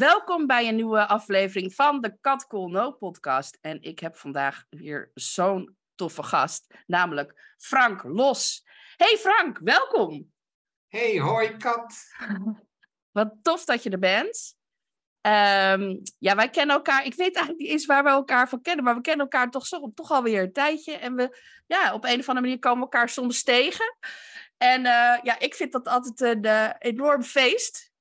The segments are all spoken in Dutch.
Welkom bij een nieuwe aflevering van de Cat Cool No podcast. En ik heb vandaag weer zo'n toffe gast, namelijk Frank Los. Hey Frank, welkom. Hey, hoi Kat. Wat tof dat je er bent. Ehm, ja, wij kennen elkaar. Ik weet eigenlijk niet eens waar we elkaar van kennen, maar we kennen elkaar toch, zo, toch alweer een tijdje. En we, ja, op een of andere manier komen we elkaar soms tegen. En uh, ja, ik vind dat altijd een uh, enorm feest.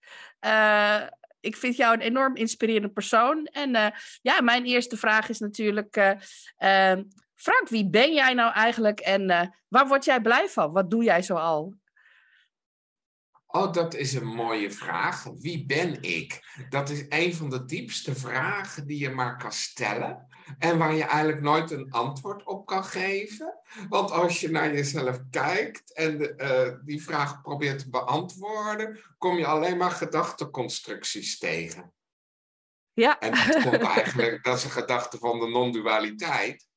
Uh, ik vind jou een enorm inspirerende persoon. En uh, ja, mijn eerste vraag is natuurlijk: uh, uh, Frank, wie ben jij nou eigenlijk en waar word jij blij van? Wat doe jij zoal? Oh, dat is een mooie vraag. Wie ben ik? Dat is een van de diepste vragen die je maar kan stellen. En waar je eigenlijk nooit een antwoord op kan geven. Want als je naar jezelf kijkt en de, uh, die vraag probeert te beantwoorden, kom je alleen maar gedachteconstructies tegen. Ja. En dat komt eigenlijk, dat is een gedachte van de non-dualiteit.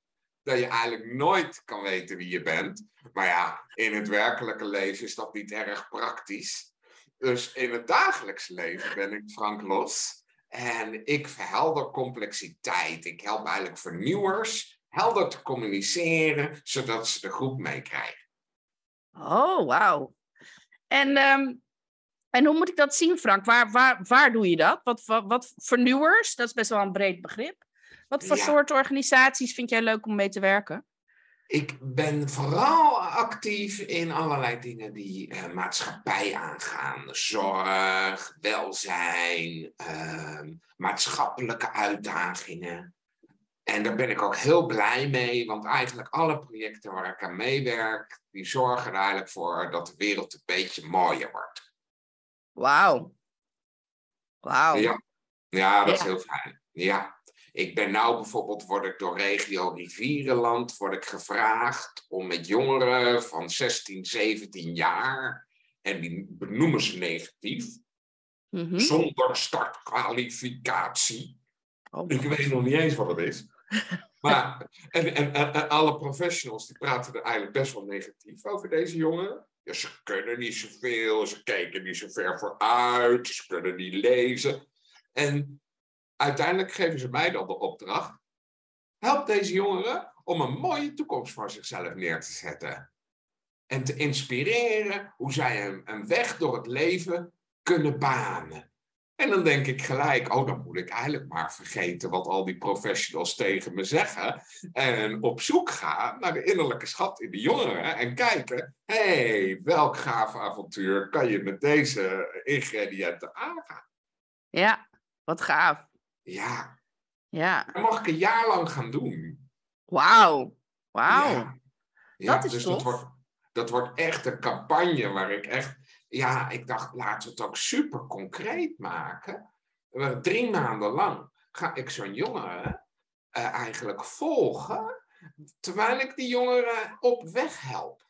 Dat je eigenlijk nooit kan weten wie je bent. Maar ja, in het werkelijke leven is dat niet erg praktisch. Dus in het dagelijks leven ben ik Frank Los. En ik verhelder complexiteit. Ik help eigenlijk vernieuwers helder te communiceren, zodat ze de groep meekrijgen. Oh, wauw. En, um, en hoe moet ik dat zien, Frank? Waar, waar, waar doe je dat? Wat, wat, wat vernieuwers? Dat is best wel een breed begrip. Wat voor ja. soort organisaties vind jij leuk om mee te werken? Ik ben vooral actief in allerlei dingen die uh, maatschappij aangaan. Zorg, welzijn, uh, maatschappelijke uitdagingen. En daar ben ik ook heel blij mee, want eigenlijk alle projecten waar ik aan meewerk, die zorgen er eigenlijk voor dat de wereld een beetje mooier wordt. Wauw. Wauw. Ja. ja, dat ja. is heel fijn. Ja. Ik ben nou bijvoorbeeld, word ik door regio Rivierenland, word ik gevraagd om met jongeren van 16, 17 jaar, en die benoemen ze negatief, mm -hmm. zonder startkwalificatie. Oh, ik weet nog niet eens wat het is. Maar, en, en, en, alle professionals die praten er eigenlijk best wel negatief over deze jongeren. Ja, ze kunnen niet zoveel, ze kijken niet zo ver vooruit, ze kunnen niet lezen. En uiteindelijk geven ze mij dan de opdracht. Help deze jongeren om een mooie toekomst voor zichzelf neer te zetten. En te inspireren hoe zij een, een weg door het leven kunnen banen. En dan denk ik gelijk, oh, dan moet ik eigenlijk maar vergeten wat al die professionals tegen me zeggen. En op zoek gaan naar de innerlijke schat in de jongeren. En kijken, hé, hey, welk gaaf avontuur kan je met deze ingrediënten aangaan? Ja, wat gaaf. Ja. Ja. Dat mag ik een jaar lang gaan doen. Wauw. Wauw. Ja. ja. dat is dus tof. Dat wordt, dat wordt echt een campagne waar ik echt... Ja, ik dacht, laten we het ook super concreet maken. Drie maanden lang ga ik zo'n jongere uh, eigenlijk volgen... terwijl ik die jongeren op weg help.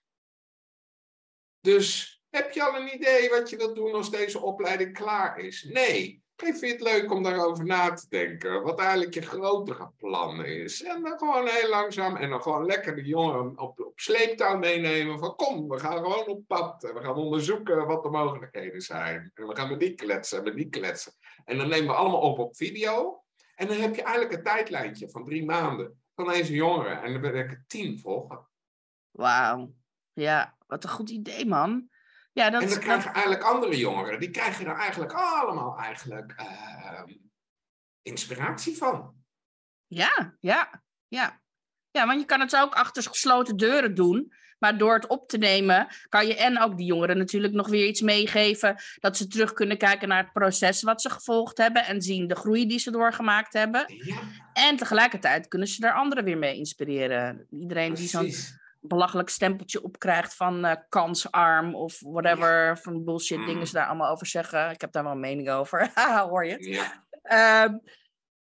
Dus heb je al een idee wat je wilt doen als deze opleiding klaar is? Nee. Ik vind het leuk om daarover na te denken. Wat eigenlijk je grotere plan is. En dan gewoon heel langzaam. En dan gewoon lekker de jongeren op, op sleeptouw meenemen. Van kom, we gaan gewoon op pad. En we gaan onderzoeken wat de mogelijkheden zijn. En we gaan met die kletsen, met die kletsen. En dan nemen we allemaal op op video. En dan heb je eigenlijk een tijdlijntje van drie maanden. Van deze jongeren. En dan ben ik het tien volgen. Wauw. Ja, wat een goed idee, man. Ja, dat, en dan krijgen dat... eigenlijk andere jongeren, die krijgen er eigenlijk allemaal eigenlijk uh, inspiratie van. Ja, ja, ja. Ja, want je kan het ook achter gesloten deuren doen. Maar door het op te nemen, kan je en ook die jongeren natuurlijk nog weer iets meegeven. Dat ze terug kunnen kijken naar het proces wat ze gevolgd hebben. En zien de groei die ze doorgemaakt hebben. Ja. En tegelijkertijd kunnen ze er anderen weer mee inspireren. Iedereen Precies. die zo'n belachelijk stempeltje op krijgt van uh, kansarm of whatever, van bullshit dingen mm. ze daar allemaal over zeggen. Ik heb daar wel een mening over, hoor je? Ja. Ehm,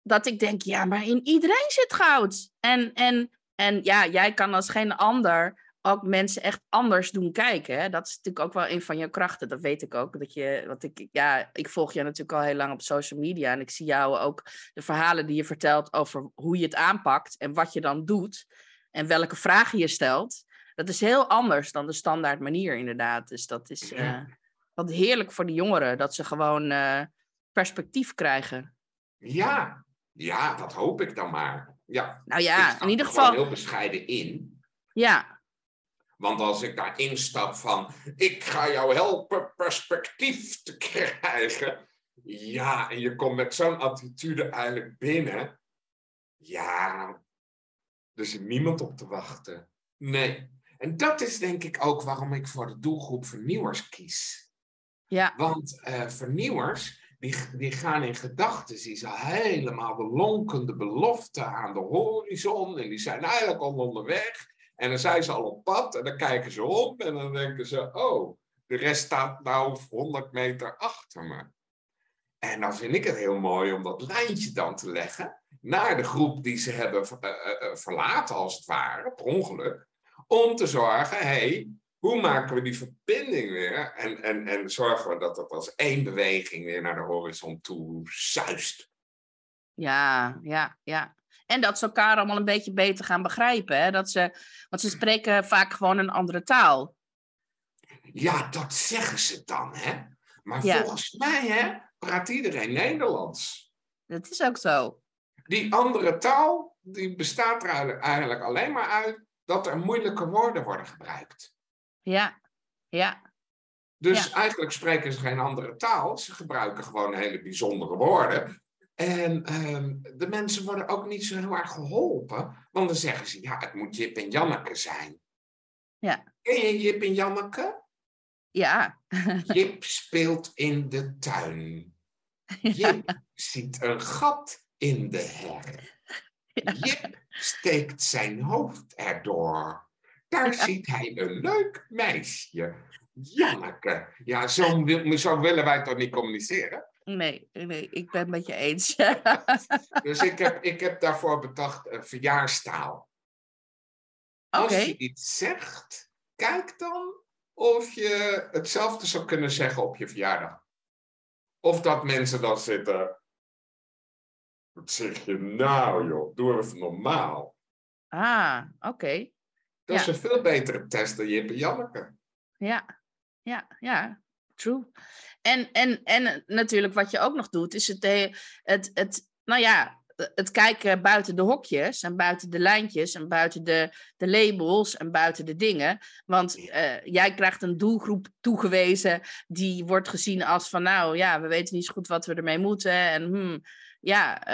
dat ik denk, ja, maar in iedereen zit goud. En, en, en ja, jij kan als geen ander ook mensen echt anders doen kijken. Hè? Dat is natuurlijk ook wel een van je krachten. Dat weet ik ook. Dat je, want ik, ja, ik volg je natuurlijk al heel lang op social media. En ik zie jou ook de verhalen die je vertelt over hoe je het aanpakt en wat je dan doet. En welke vragen je stelt. Dat is heel anders dan de standaard manier, inderdaad. Dus dat is uh, wat heerlijk voor de jongeren. Dat ze gewoon uh, perspectief krijgen. Ja, ja, dat hoop ik dan maar. Ja. Nou ja, in ieder geval. heel bescheiden in. Ja, want als ik daar instap van, ik ga jou helpen perspectief te krijgen. Ja, en je komt met zo'n attitude eigenlijk binnen. Ja, er zit niemand op te wachten. Nee. En dat is denk ik ook waarom ik voor de doelgroep vernieuwers kies. Ja. Want uh, vernieuwers, die, die gaan in gedachten, die zijn helemaal de lonkende belofte aan de horizon. En die zijn eigenlijk al onderweg. En dan zijn ze al op pad en dan kijken ze om en dan denken ze, oh, de rest staat nou 100 meter achter me. En dan vind ik het heel mooi om dat lijntje dan te leggen naar de groep die ze hebben uh, uh, verlaten, als het ware, per ongeluk. Om te zorgen, hé, hey, hoe maken we die verbinding weer? En, en, en zorgen we dat dat als één beweging weer naar de horizon toe zuist. Ja, ja, ja. En dat ze elkaar allemaal een beetje beter gaan begrijpen. Hè? Dat ze, want ze spreken vaak gewoon een andere taal. Ja, dat zeggen ze dan, hè? Maar volgens mij, hè, praat iedereen Nederlands. Dat is ook zo. Die andere taal, die bestaat er eigenlijk alleen maar uit dat er moeilijke woorden worden gebruikt. Ja, ja. Dus eigenlijk spreken ze geen andere taal. Ze gebruiken gewoon hele bijzondere woorden. En ehm, de mensen worden ook niet zo heel erg geholpen, want dan zeggen ze, ja, het moet Jip en Janneke zijn. Ja. Ken je Jip en Janneke? Ja. Jip speelt in de tuin. Jip ziet een gat in de her. Jip steekt zijn hoofd erdoor. Daar ziet hij een leuk meisje. Janneke. Ja, zo, zo willen wij toch niet communiceren? Nee, nee, ik ben het met je eens. dus ik heb, ik heb daarvoor bedacht een verjaarstaal. Als je iets zegt, kijk dan of je hetzelfde zou kunnen zeggen op je verjaardag. Of dat mensen dan zitten. Wat zeg je nou, joh? Doe even normaal. Ah, oké. Dat is een veel betere test dan Jip en Janneke. Ja, ja, ja, true. En, en, en natuurlijk wat je ook nog doet, is het, het, het, nou ja, het kijken buiten de hokjes en buiten de lijntjes en buiten de, de labels en buiten de dingen. Want uh, jij krijgt een doelgroep toegewezen die wordt gezien als van nou ja, we weten niet zo goed wat we ermee moeten. En hmm, ja,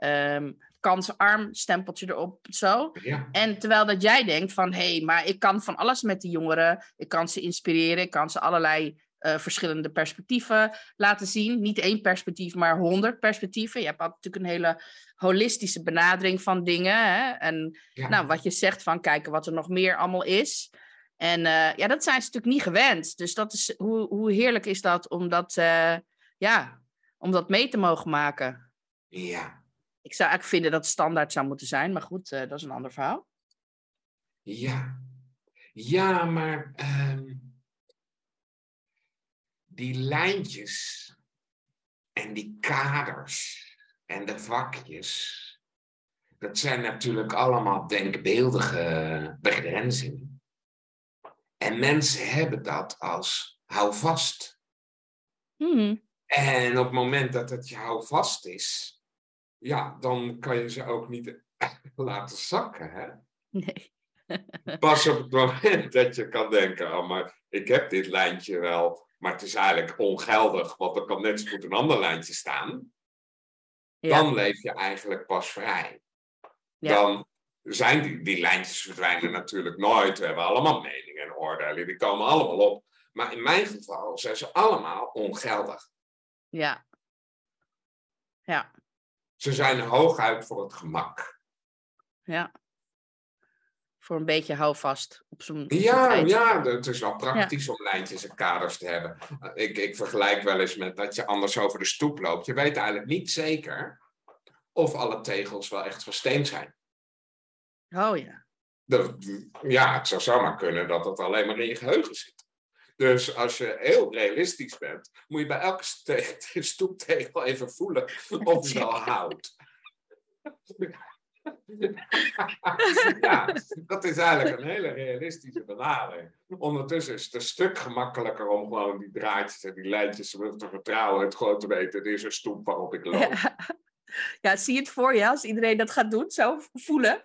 uh, um, kansarm, stempeltje erop, zo. Ja. En terwijl dat jij denkt van hé, hey, maar ik kan van alles met die jongeren. Ik kan ze inspireren, ik kan ze allerlei uh, verschillende perspectieven laten zien. Niet één perspectief, maar honderd perspectieven. Je hebt natuurlijk een hele holistische benadering van dingen. Hè? En nou, wat je zegt van kijken wat er nog meer allemaal is. En uh, ja, dat zijn ze natuurlijk niet gewend. Dus dat is, hoe, hoe heerlijk is dat om dat, uh, ja, om dat mee te mogen maken. Ja. Ik zou eigenlijk vinden dat het standaard zou moeten zijn, maar goed, dat is een ander verhaal. Ja, ja maar um die lijntjes en die kaders en de vakjes, dat zijn natuurlijk allemaal denkbeeldige begrenzingen. En mensen hebben dat als hou vast. Hmm. En op het moment dat het je hou vast is, ja, dan kan je ze ook niet laten zakken. Hè? Nee. Pas op het moment dat je kan denken, oh, maar ik heb dit lijntje wel maar het is eigenlijk ongeldig, want er kan net zo goed een ander lijntje staan. Dan leef je eigenlijk pas vrij. Ja. Dan zijn die, die lijntjes verdwijnen natuurlijk nooit. We hebben allemaal meningen en oordelen, die komen allemaal op. Maar in mijn geval zijn ze allemaal ongeldig. Ja. Ja. Ze zijn hooguit voor het gemak. Ja. Voor een beetje houvast op zo'n Ja, ja, het is wel praktisch om lijntjes en kaders te hebben. Ik, ik vergelijk wel eens met dat je anders over de stoep loopt. Je weet eigenlijk niet zeker of alle tegels wel echt van steen zijn. Oh ja. De, ja, het zou zomaar kunnen dat het alleen maar in je geheugen zit. Dus als je heel realistisch bent, moet je bij elke stoeptegel even voelen of die wel houdt. Ja, dat is eigenlijk een hele realistische benadering. Ondertussen is het een stuk gemakkelijker om gewoon die draadjes en die lijntjes te vertrouwen. Het gewoon te weten, er is een stoep waarop ik loop. Ja. ja, zie je het voor je als iedereen dat gaat doen, zo voelen.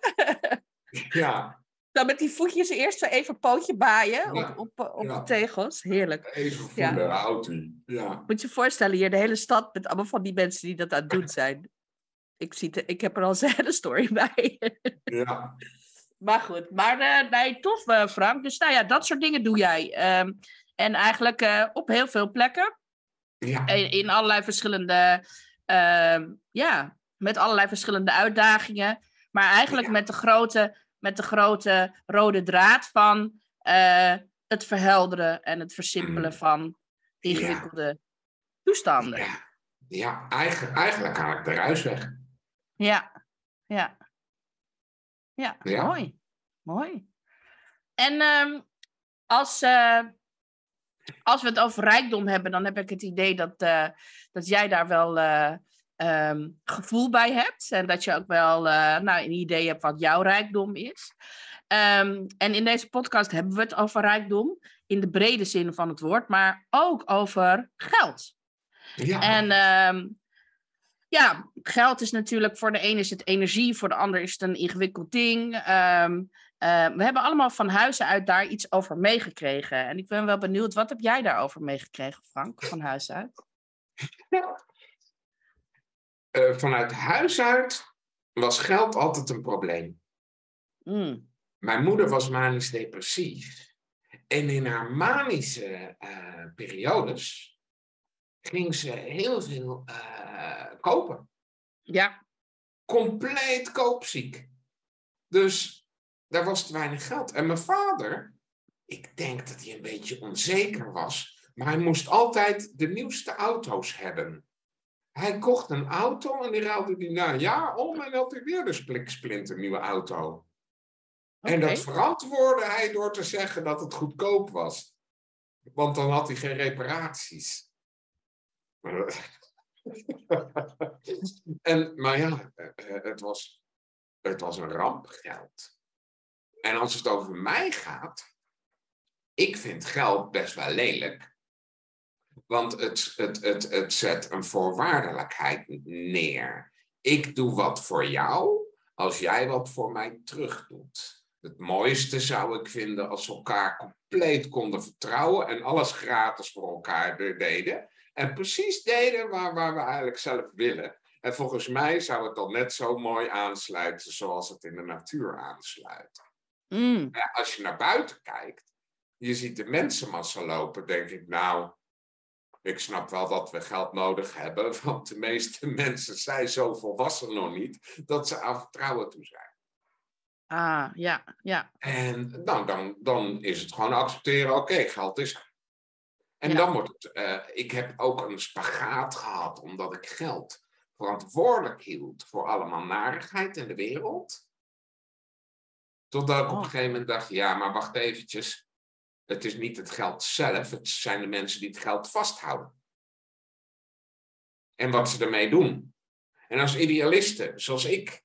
ja. Dan met die voetjes eerst zo even pootje baaien op, op, op de tegels. Heerlijk. Even voelen, ja. houdt Ja. Moet je je voorstellen, hier de hele stad met allemaal van die mensen die dat aan het doen zijn ik, zie ik heb er al een hele story bij. ja. Maar goed, maar uh, nee, tof uh, Frank. Dus nou ja, dat soort dingen doe jij. Um, en eigenlijk uh, op heel veel plekken. Ja. In, in allerlei verschillende, uh, ja, met allerlei verschillende uitdagingen. Maar eigenlijk ja. met, de grote, met de grote rode draad van het verhelderen en het versimpelen mm. van ingewikkelde ja. toestanden. Ja, ja eigenlijk, eigenlijk haal ik de ruis weg. Ja, ja. Ja, Ja. mooi. Mooi. En ehm, als, eh, als we het over rijkdom hebben, dan heb ik het idee dat, eh, dat jij daar wel eh, ehm, gevoel bij hebt. En dat je ook wel nou, een idee hebt wat jouw rijkdom is. Ehm, en in deze podcast hebben we het over rijkdom in de brede zin van het woord, maar ook over geld. Ja. En ja, geld is natuurlijk voor de ene is het energie, voor de ander is het een ingewikkeld ding. Ehm, eh, we hebben allemaal van huizen uit daar iets over meegekregen. En ik ben wel benieuwd, wat heb jij daarover meegekregen, Frank, van huis uit? Uh, vanuit huis uit was geld altijd een probleem. Mm. Mijn moeder was manisch depressief. En in haar manische uh, periodes ging ze heel veel uh, kopen. Ja. Compleet koopziek. Dus daar was te weinig geld. En mijn vader, ik denk dat hij een beetje onzeker was, maar hij moest altijd de nieuwste auto's hebben. Hij kocht een auto en die ruilde die na een jaar om en had hij weer de splinter nieuwe auto. Okay. En dat verantwoordde hij door te zeggen dat het goedkoop was. Want dan had hij geen reparaties. en, maar ja, het was, het was een rampgeld. En als het over mij gaat, ik vind geld best wel lelijk. Want het, het, het, het zet een voorwaardelijkheid neer. Ik doe wat voor jou als jij wat voor mij terug doet. Het mooiste zou ik vinden als we elkaar compleet konden vertrouwen en alles gratis voor elkaar deden. En precies deden waar, waar we eigenlijk zelf willen. En volgens mij zou het dan net zo mooi aansluiten zoals het in de natuur aansluit. Mm. Ja, als je naar buiten kijkt, je ziet de mensenmassa lopen, denk ik, nou, ik snap wel dat we geld nodig hebben, want de meeste mensen zijn zo volwassen nog niet dat ze aan vertrouwen toe zijn. Ah, ja, ja. En nou, dan, dan is het gewoon accepteren, oké, geld is. En Ja. dan wordt het, eh, ik heb ook een spagaat gehad, omdat ik geld verantwoordelijk hield voor allemaal narigheid in de wereld. Totdat ik op Oh. een gegeven moment dacht, ja, maar wacht eventjes. Het is niet het geld zelf, het zijn de mensen die het geld vasthouden. En wat ze ermee doen. En als idealisten, zoals ik,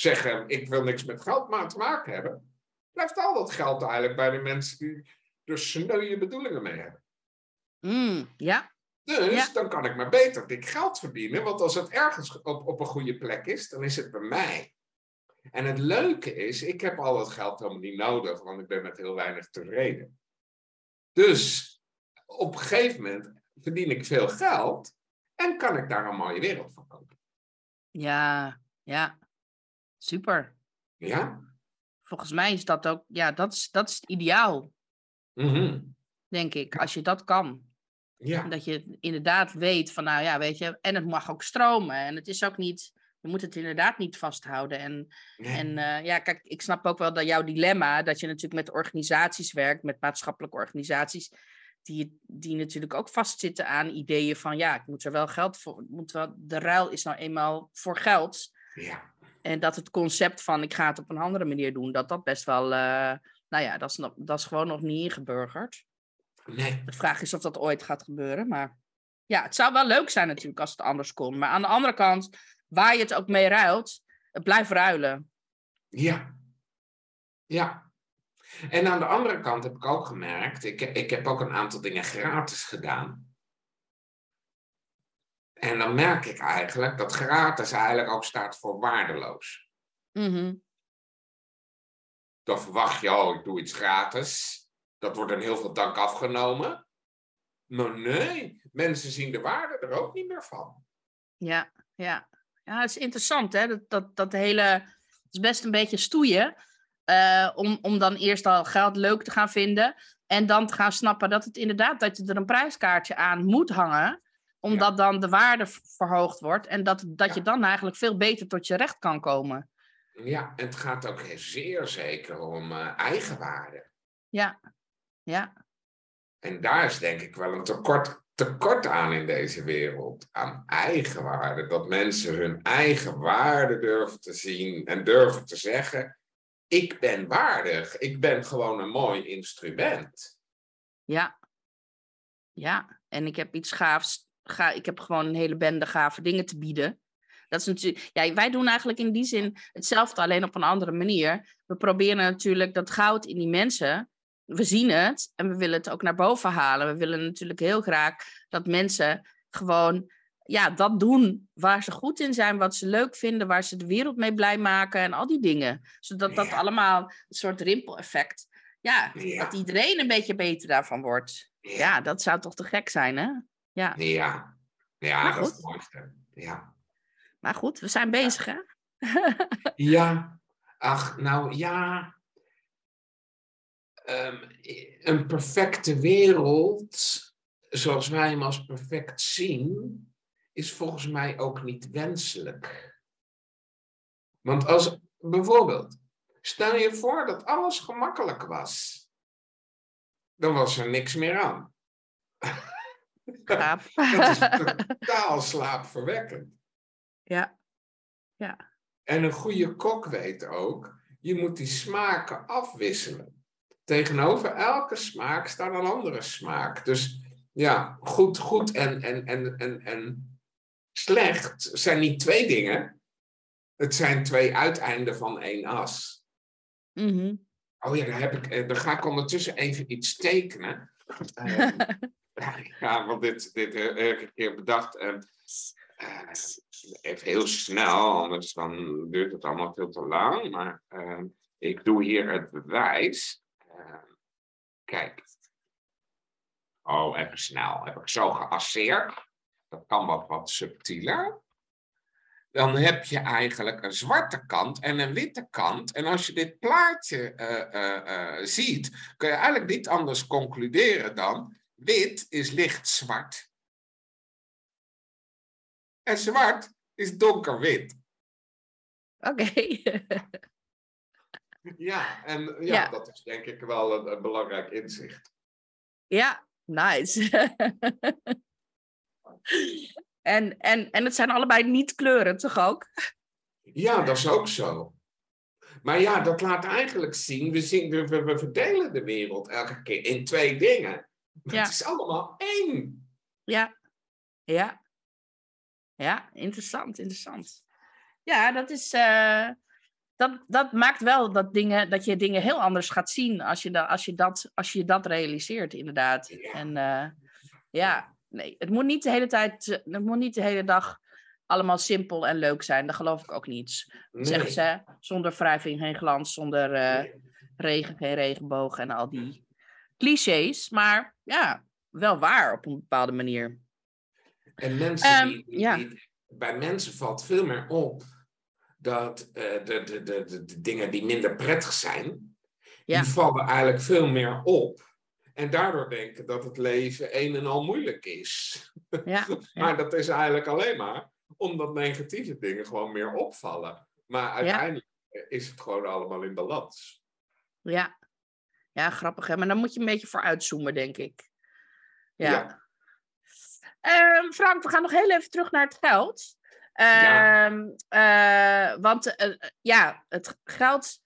zeggen, ik wil niks met geld maar te maken hebben, blijft al dat geld eigenlijk bij de mensen die er sneuwe bedoelingen mee hebben. Mm, ja. Dus Ja. dan kan ik maar beter dik geld verdienen. Want als het ergens op, op een goede plek is, dan is het bij mij. En het leuke is, ik heb al dat geld helemaal niet nodig, want ik ben met heel weinig tevreden. Dus op een gegeven moment verdien ik veel geld en kan ik daar een mooie wereld van kopen. Ja, ja. Super. Ja? Volgens mij is dat ook, ja, dat is, dat is het ideaal, Mhm. denk ik, als je dat kan. Ja. Dat je inderdaad weet van, nou ja, weet je, en het mag ook stromen. En het is ook niet Je moet het inderdaad niet vasthouden. En, en eh, ja, kijk, ik snap ook wel dat jouw dilemma, dat je natuurlijk met organisaties werkt, met maatschappelijke organisaties, die, die natuurlijk ook vastzitten aan ideeën van, ja, ik moet er wel geld voor, moet wel, de ruil is nou eenmaal voor geld. Ja. En dat het concept van, ik ga het op een andere manier doen, dat dat best wel, uh, nou ja, dat is, nog, dat is gewoon nog niet ingeburgerd. Nee. De vraag is of dat ooit gaat gebeuren, maar ja, het zou wel leuk zijn natuurlijk als het anders kon. Maar aan de andere kant, waar je het ook mee ruilt, het blijft ruilen. Ja. Ja. En aan de andere kant heb ik ook gemerkt, ik, ik heb ook een aantal dingen gratis gedaan. En dan merk ik eigenlijk dat gratis eigenlijk ook staat voor waardeloos. Mm Dan verwacht je, oh, ik doe iets gratis. Dat wordt dan heel veel dank afgenomen. Maar nee, mensen zien de waarde er ook niet meer van. Ja, ja. Ja, het is interessant, hè? Dat, dat, dat hele... Het is best een beetje stoeien. Uh, om, om dan eerst al geld leuk te gaan vinden. En dan te gaan snappen dat het inderdaad... dat je er een prijskaartje aan moet hangen. Omdat dan de waarde verhoogd wordt. En dat, dat ja. je dan eigenlijk veel beter tot je recht kan komen. Ja, en het gaat ook zeer zeker om uh, eigenwaarde. Ja, ja. En daar is denk ik wel een tekort, tekort aan in deze wereld. Aan eigenwaarde. Dat mensen hun eigen waarde durven te zien en durven te zeggen: Ik ben waardig. Ik ben gewoon een mooi instrument. Ja. Ja, en ik heb iets gaafs. Ga, ik heb gewoon een hele bende gave dingen te bieden. Dat is natuurlijk, ja, wij doen eigenlijk in die zin hetzelfde, alleen op een andere manier. We proberen natuurlijk dat goud in die mensen we zien het en we willen het ook naar boven halen. We willen natuurlijk heel graag dat mensen gewoon ja, dat doen waar ze goed in zijn, wat ze leuk vinden, waar ze de wereld mee blij maken en al die dingen. Zodat dat allemaal een soort rimpeleffect, ja, ja, dat iedereen een beetje beter daarvan wordt. Ja. ja. dat zou toch te gek zijn, hè? Ja, ja, ja dat is het mooiste. Ja. Maar goed, we zijn bezig, hè? ja, ach, nou ja, um, een perfecte wereld, zoals wij hem als perfect zien, is volgens mij ook niet wenselijk. Want als bijvoorbeeld, stel je voor dat alles gemakkelijk was, dan was er niks meer aan. Slaap. dat is totaal slaapverwekkend. Ja. ja. En een goede kok weet ook, je moet die smaken afwisselen tegenover elke smaak staat een andere smaak. Dus ja, goed, goed en, en, en, en, en slecht zijn niet twee dingen. Het zijn twee uiteinden van één as. Mm Oh ja, daar, heb ik, eh, ga ik ondertussen even iets tekenen. uh, ja, want dit, dit ik een keer bedacht. Uh, even heel snel, anders dan duurt het allemaal veel te lang. Maar ehm, ik doe hier het bewijs. Kijk. Oh, even snel. Heb ik zo geasseerd. Dat kan wat, wat subtieler. Dan heb je eigenlijk een zwarte kant en een witte kant. En als je dit plaatje uh, ziet, kun je eigenlijk niet anders concluderen dan wit is licht zwart. En zwart is donkerwit. Oké. Ja, en ja, dat is denk ik wel een, een belangrijk inzicht. Ja, nice. en, en, en het zijn allebei niet kleuren, toch ook? Ja, dat is ook zo. Maar ja, dat laat eigenlijk zien, we, zien, we, we verdelen de wereld elke keer in twee dingen. Maar ja. het is allemaal één. Ja, ja. Ja, interessant, interessant. Ja, dat is... Uh dat, dat maakt wel dat, dingen, dat je dingen heel anders gaat zien als je, da, als je, dat, als je dat realiseert, inderdaad. En uh, ja, nee, het moet niet de hele tijd, het moet niet de hele dag allemaal simpel en leuk zijn. Dat geloof ik ook niet. Nee. Zeggen ze, zonder wrijving geen glans, zonder uh, regen geen regenboog en al die clichés. Maar ja, wel waar op een bepaalde manier. En mensen um, die, die, ja. die, bij mensen valt veel meer op dat uh, de, de, de, de, dingen die minder prettig zijn, ja. die vallen eigenlijk veel meer op. En daardoor denken dat het leven een en al moeilijk is. Ja, maar dat is eigenlijk alleen maar omdat negatieve dingen gewoon meer opvallen. Maar uiteindelijk is het gewoon allemaal in balans. Ja. Ja, grappig hè. Maar dan moet je een beetje voor uitzoomen, denk ik. Ja. ja. Ehm, Frank, we gaan nog heel even terug naar het geld. Ehm, eh, want uh, ja, het geld,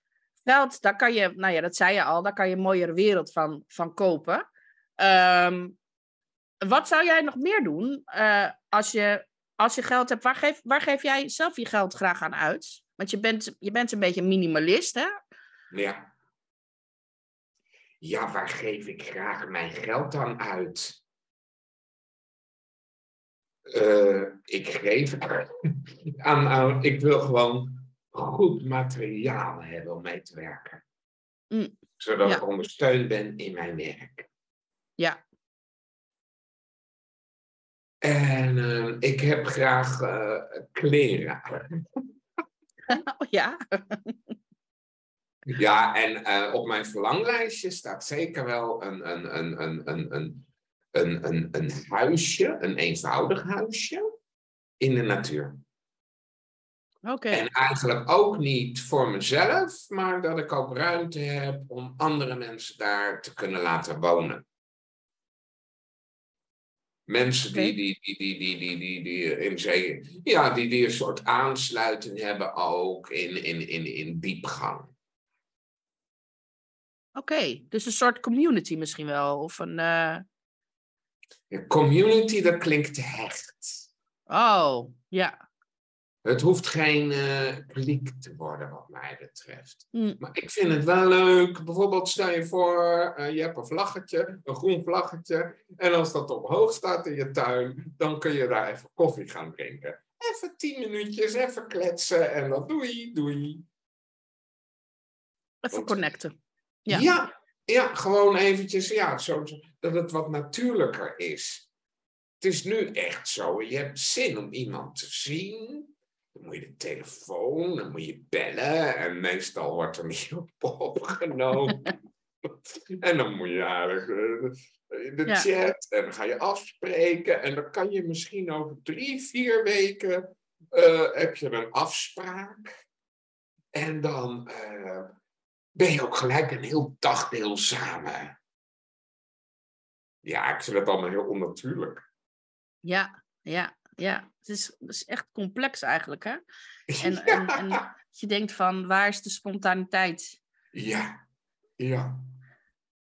geld, daar kan je, nou ja, dat zei je al, daar kan je een mooiere wereld van, van kopen. Ehm, wat zou jij nog meer doen uh, als, je, als je geld hebt? Waar geef, waar geef jij zelf je geld graag aan uit? Want je bent, je bent een beetje minimalist, hè? Ja. Ja, waar geef ik graag mijn geld aan uit? Uh, ik geef aan, aan, ik wil gewoon goed materiaal hebben om mee te werken. Mm. Zodat ik ondersteund ben in mijn werk. Ja. En uh, ik heb graag uh, kleren. oh, ja. ja, en op mijn verlanglijstje staat zeker wel een, een, een, een, een, een een, een, een huisje, een eenvoudig huisje in de natuur. Oké. En eigenlijk ook niet voor mezelf, maar dat ik ook ruimte heb om andere mensen daar te kunnen laten wonen. Mensen die, die, die, die, die, die, die, die, in zee, ja, die, die een soort aansluiting hebben ook in, in, in, in diepgang. Oké, dus een soort community misschien wel, of een... Uh community, dat klinkt hecht. Oh, ja. Het hoeft geen uh, kliek te worden, wat mij betreft. Mm. Maar ik vind het wel leuk. Bijvoorbeeld, stel je voor, uh, je hebt een vlaggetje, een groen vlaggetje. En als dat omhoog staat in je tuin, dan kun je daar even koffie gaan drinken. Even tien minuutjes, even kletsen en dan doei, doei. Even connecten. Ja. ja, ja, gewoon eventjes, ja, zo, dat het wat natuurlijker is. Het is nu echt zo, je hebt zin om iemand te zien. Dan moet je de telefoon, dan moet je bellen en meestal wordt er niet op opgenomen. en dan moet je eigenlijk in eh, de chat en dan ga je afspreken en dan kan je misschien over drie, vier weken uh, heb je een afspraak. En dan uh, ben je ook gelijk een heel dagdeel samen. Ja, ik vind het allemaal heel onnatuurlijk. Ja, ja, ja. Het is, het is echt complex eigenlijk, hè? En, en, en je denkt van, waar is de spontaniteit? Ja, ja.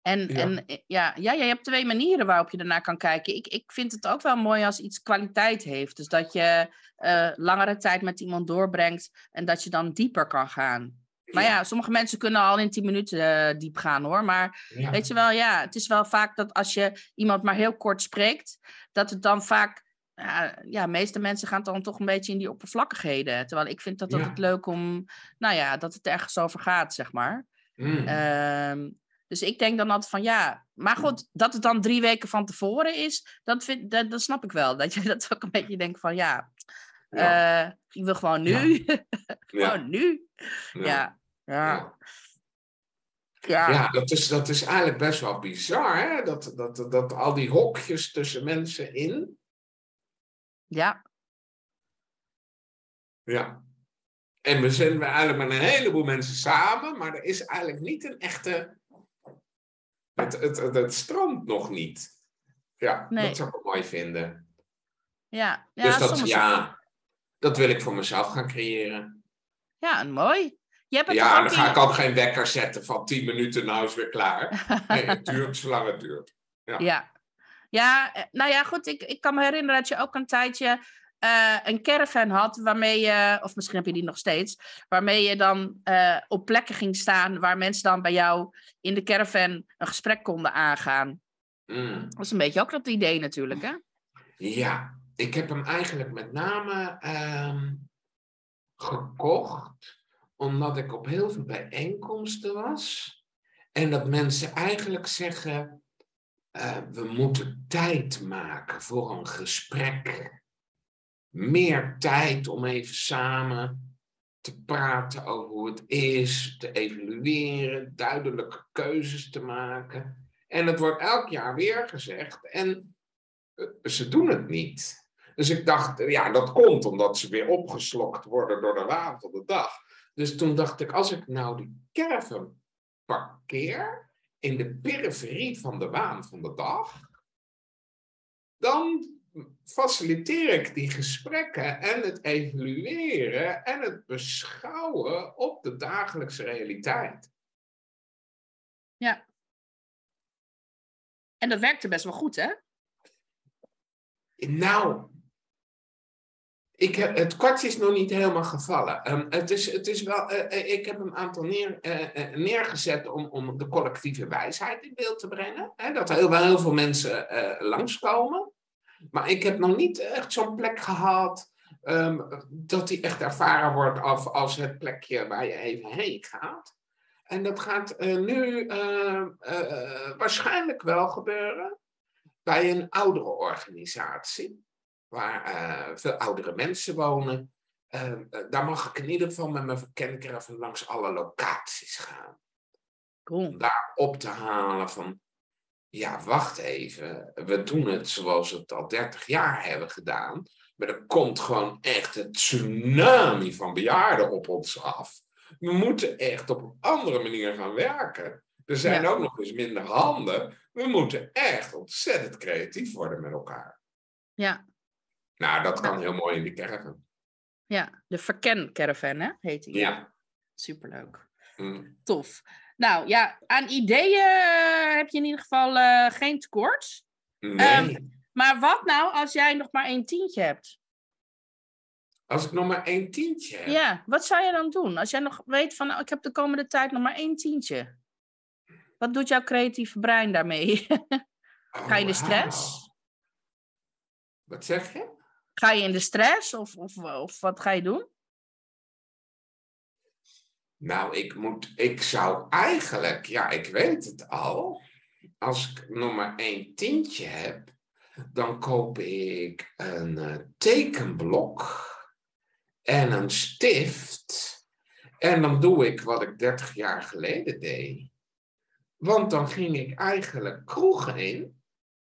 En, ja. en ja, ja, je hebt twee manieren waarop je ernaar kan kijken. Ik, ik vind het ook wel mooi als iets kwaliteit heeft. Dus dat je uh, langere tijd met iemand doorbrengt en dat je dan dieper kan gaan. Maar ja. sommige mensen kunnen al in 10 minuten uh, diep gaan hoor. Maar weet je wel, ja, het is wel vaak dat als je iemand maar heel kort spreekt, dat het dan vaak, uh, ja, meeste mensen gaan dan toch een beetje in die oppervlakkigheden. Terwijl ik vind dat ja. het leuk om, nou ja, dat het ergens over gaat, zeg maar. Mm. Uh, dus ik denk dan altijd van ja, maar goed, dat het dan drie weken van tevoren is, dat, vind, dat, dat snap ik wel. Dat je dat ook een beetje denkt van ja, ja. Uh, ik wil gewoon nu. gewoon nu. Ja. Ja. Ja. ja, dat, is, dat is eigenlijk best wel bizar, hè? Dat, dat, dat, dat al die hokjes tussen mensen in. Ja. Ja. En we zijn eigenlijk met een heleboel mensen samen, maar er is eigenlijk niet een echte. Het, het, het, het stroomt nog niet. Ja, nee. dat zou ik mooi vinden. Ja, ja dus dat, ja, dat wil ik voor mezelf gaan creëren. Ja, mooi. Je hebt ja, dan ga ik ook geen wekker zetten van 10 minuten, nou is weer klaar. Nee, het duurt zolang het duurt. Ja. ja. ja, eh, nou ja, goed. Ik, ik kan me herinneren dat je ook een tijdje uh, een caravan had waarmee je, of misschien heb je die nog steeds, waarmee je dan uh, op plekken ging staan waar mensen dan bij jou in de caravan een gesprek konden aangaan. Mm. Dat was een beetje ook dat idee natuurlijk, hè? Ja, ik heb hem eigenlijk met name um, gekocht omdat ik op heel veel bijeenkomsten was. En dat mensen eigenlijk zeggen, uh, we moeten tijd maken voor een gesprek. Meer tijd om even samen te praten over hoe het is, te evalueren, duidelijke keuzes te maken. En het wordt elk jaar weer gezegd en uh, ze doen het niet. Dus ik dacht, ja, dat komt omdat ze weer opgeslokt worden door de waan van de dag. Dus toen dacht ik, als ik nou die caravan parkeer in de periferie van de waan van de dag, dan faciliteer ik die gesprekken en het evalueren en het beschouwen op de dagelijkse realiteit. Ja. En dat werkte best wel goed, hè? Nou, ik het kwartje is nog niet helemaal gevallen. Um, het is, het is wel, uh, ik heb een aantal neer, uh, neergezet om, om de collectieve wijsheid in beeld te brengen. Hè, dat er heel, wel heel veel mensen langskomen. Maar ik heb nog niet echt zo'n plek gehad um, dat die echt ervaren wordt als, als het plekje waar je even heen gaat. En dat gaat nu waarschijnlijk wel gebeuren bij een oudere organisatie waar uh, veel oudere mensen wonen. Uh, daar mag ik in ieder geval met mijn verkenker langs alle locaties gaan. Cool. Om daar op te halen van, ja, wacht even, we doen het zoals we het al 30 jaar hebben gedaan. Maar er komt gewoon echt een tsunami van bejaarden op ons af. We moeten echt op een andere manier gaan werken. Er zijn ook nog eens minder handen. We moeten echt ontzettend creatief worden met elkaar. Ja, nou, dat kan heel mooi in die caravan. Ja, de Verken Caravan, hè, heet die. Ja. Superleuk. Mm. Tof. Nou ja, aan ideeën eh, heb je in ieder geval uh, geen tekort. Nee. Um, maar wat nou als jij nog maar één tientje hebt? Als ik nog maar één tientje heb? Ja, wat zou je dan doen? Als jij nog weet van, nou, ik heb de komende tijd nog maar één tientje. Wat doet jouw creatieve brein daarmee? Oh, Ga je de stress? Wat zeg je? Ga je in de stress of, of, of wat ga je doen? Nou, ik, moet, ik zou eigenlijk, ja, ik weet het al. Als ik nog maar één tientje heb, dan koop ik een uh, tekenblok en een stift. En dan doe ik wat ik 30 jaar geleden deed. Want dan ging ik eigenlijk kroegen in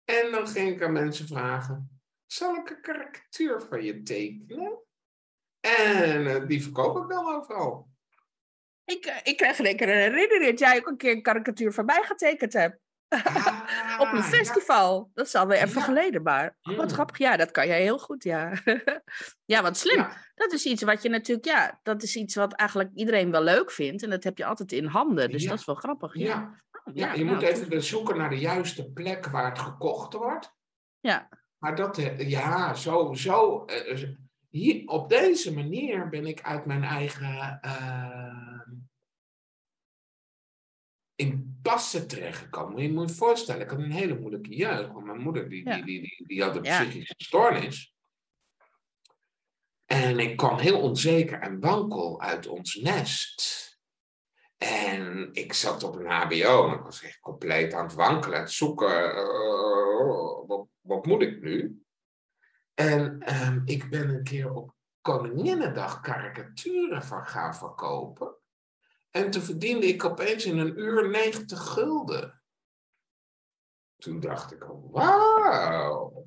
en dan ging ik aan mensen vragen: zal ik een karikatuur van je tekenen? En uh, die verkoop ik dan overal. Ik, uh, ik krijg zeker een herinnering dat jij ook een keer een karikatuur van mij getekend hebt. Ah, Op een festival. Ja. Dat is alweer even Ja. geleden, maar oh, wat grappig. Ja, dat kan jij heel goed, ja. ja, wat slim. Ja. Dat is iets wat je natuurlijk, ja, dat is iets wat eigenlijk iedereen wel leuk vindt. En dat heb je altijd in handen. Dus dat is wel grappig. Ja, Ja, Oh, je nou, moet even dus zoeken naar de juiste plek waar het gekocht wordt. Ja, Maar dat, eh, ja, zo, zo eh, hier, op deze manier ben ik uit mijn eigen uh, impasse terechtgekomen. Je moet je voorstellen, ik had een hele moeilijke jeugd. Want mijn moeder die, Ja. die, die, die, die had een Ja. psychische stoornis. En ik kwam heel onzeker en wankel uit ons nest. En ik zat op een HBO en ik was echt compleet aan het wankelen, aan het zoeken. eh, wat, moet ik nu? En ehm, ik ben een keer op Koninginnedag karikaturen van gaan verkopen. En toen verdiende ik opeens in een uur 90 gulden. Toen dacht ik, wauw.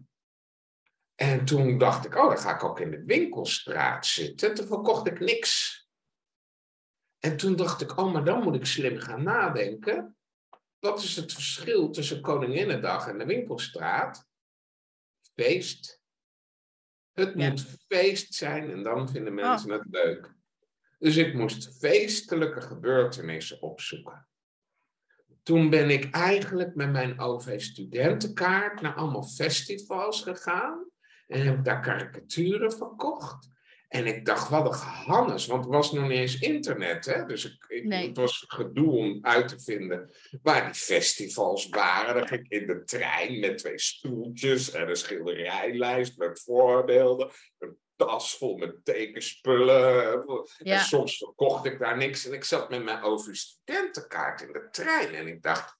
En toen dacht ik, oh, dan ga ik ook in de winkelstraat zitten. Toen verkocht ik niks. En toen dacht ik, oh, maar dan moet ik slim gaan nadenken. Wat is het verschil tussen Koninginnedag en de winkelstraat? Feest. Het Ja. moet feest zijn en dan vinden Oh. mensen het leuk. Dus ik moest feestelijke gebeurtenissen opzoeken. Toen ben ik eigenlijk met mijn OV-studentenkaart naar allemaal festivals gegaan. En heb daar karikaturen verkocht. En ik dacht, wat een gehannes, want het was nog niet eens internet. Hè? Dus ik, ik- Nee. het was gedoe om uit te vinden waar die festivals waren. Dan ging ik in de trein met twee stoeltjes en een schilderijlijst met voorbeelden. Een tas vol met tekenspullen. Ja. En soms verkocht ik daar niks. En ik zat met mijn over-studentenkaart in de trein. En ik dacht,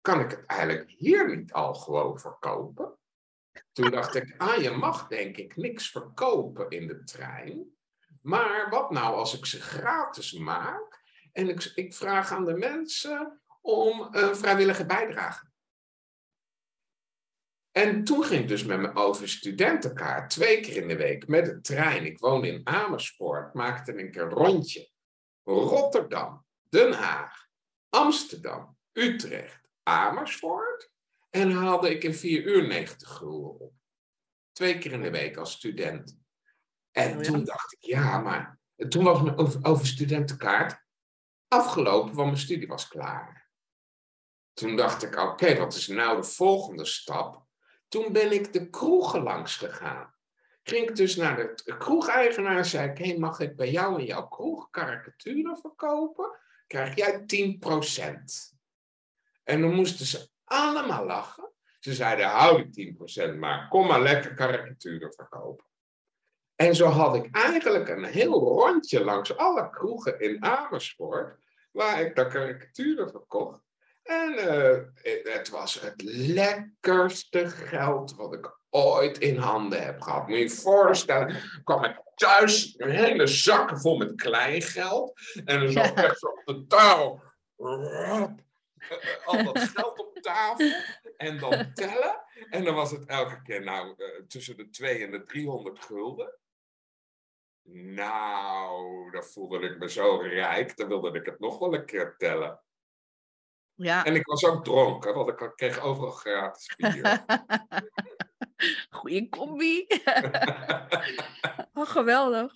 kan ik het eigenlijk hier niet al gewoon verkopen? Toen dacht ik, ah, je mag denk ik niks verkopen in de trein. Maar wat nou als ik ze gratis maak en ik, ik vraag aan de mensen om een vrijwillige bijdrage? En toen ging ik dus met mijn over studentenkaart twee keer in de week met de trein. Ik woonde in Amersfoort, maakte ik een rondje. Rotterdam, Den Haag, Amsterdam, Utrecht, Amersfoort. En haalde ik in vier uur 90 gulden op. Twee keer in de week als student. En oh toen dacht ik, ja, maar toen was mijn over studentenkaart afgelopen, want mijn studie was klaar. Toen dacht ik, oké, wat is nou de volgende stap? Toen ben ik de kroegen langs gegaan. Ging ik dus naar de kroegeigenaar en zei ik, hey, mag ik bij jou in jouw kroeg karikaturen verkopen? Krijg jij 10%. En dan moesten ze allemaal lachen. Ze zeiden, hou die 10% maar, kom maar lekker karikaturen verkopen. En zo had ik eigenlijk een heel rondje langs alle kroegen in Amersfoort, waar ik de karikaturen verkocht. En uh, het was het lekkerste geld wat ik ooit in handen heb gehad. Moet je je voorstellen, kwam ik thuis een hele zakken vol met kleingeld. En dan zat echt zo op de touw. Al dat geld op tafel. En dan tellen. En dan was het elke keer nou uh, tussen de 2 en de 300 gulden. Nou, dan voelde ik me zo rijk. Dan wilde ik het nog wel een keer tellen. Ja. En ik was ook dronken, want ik kreeg overal gratis bier. Goeie combi. oh, geweldig.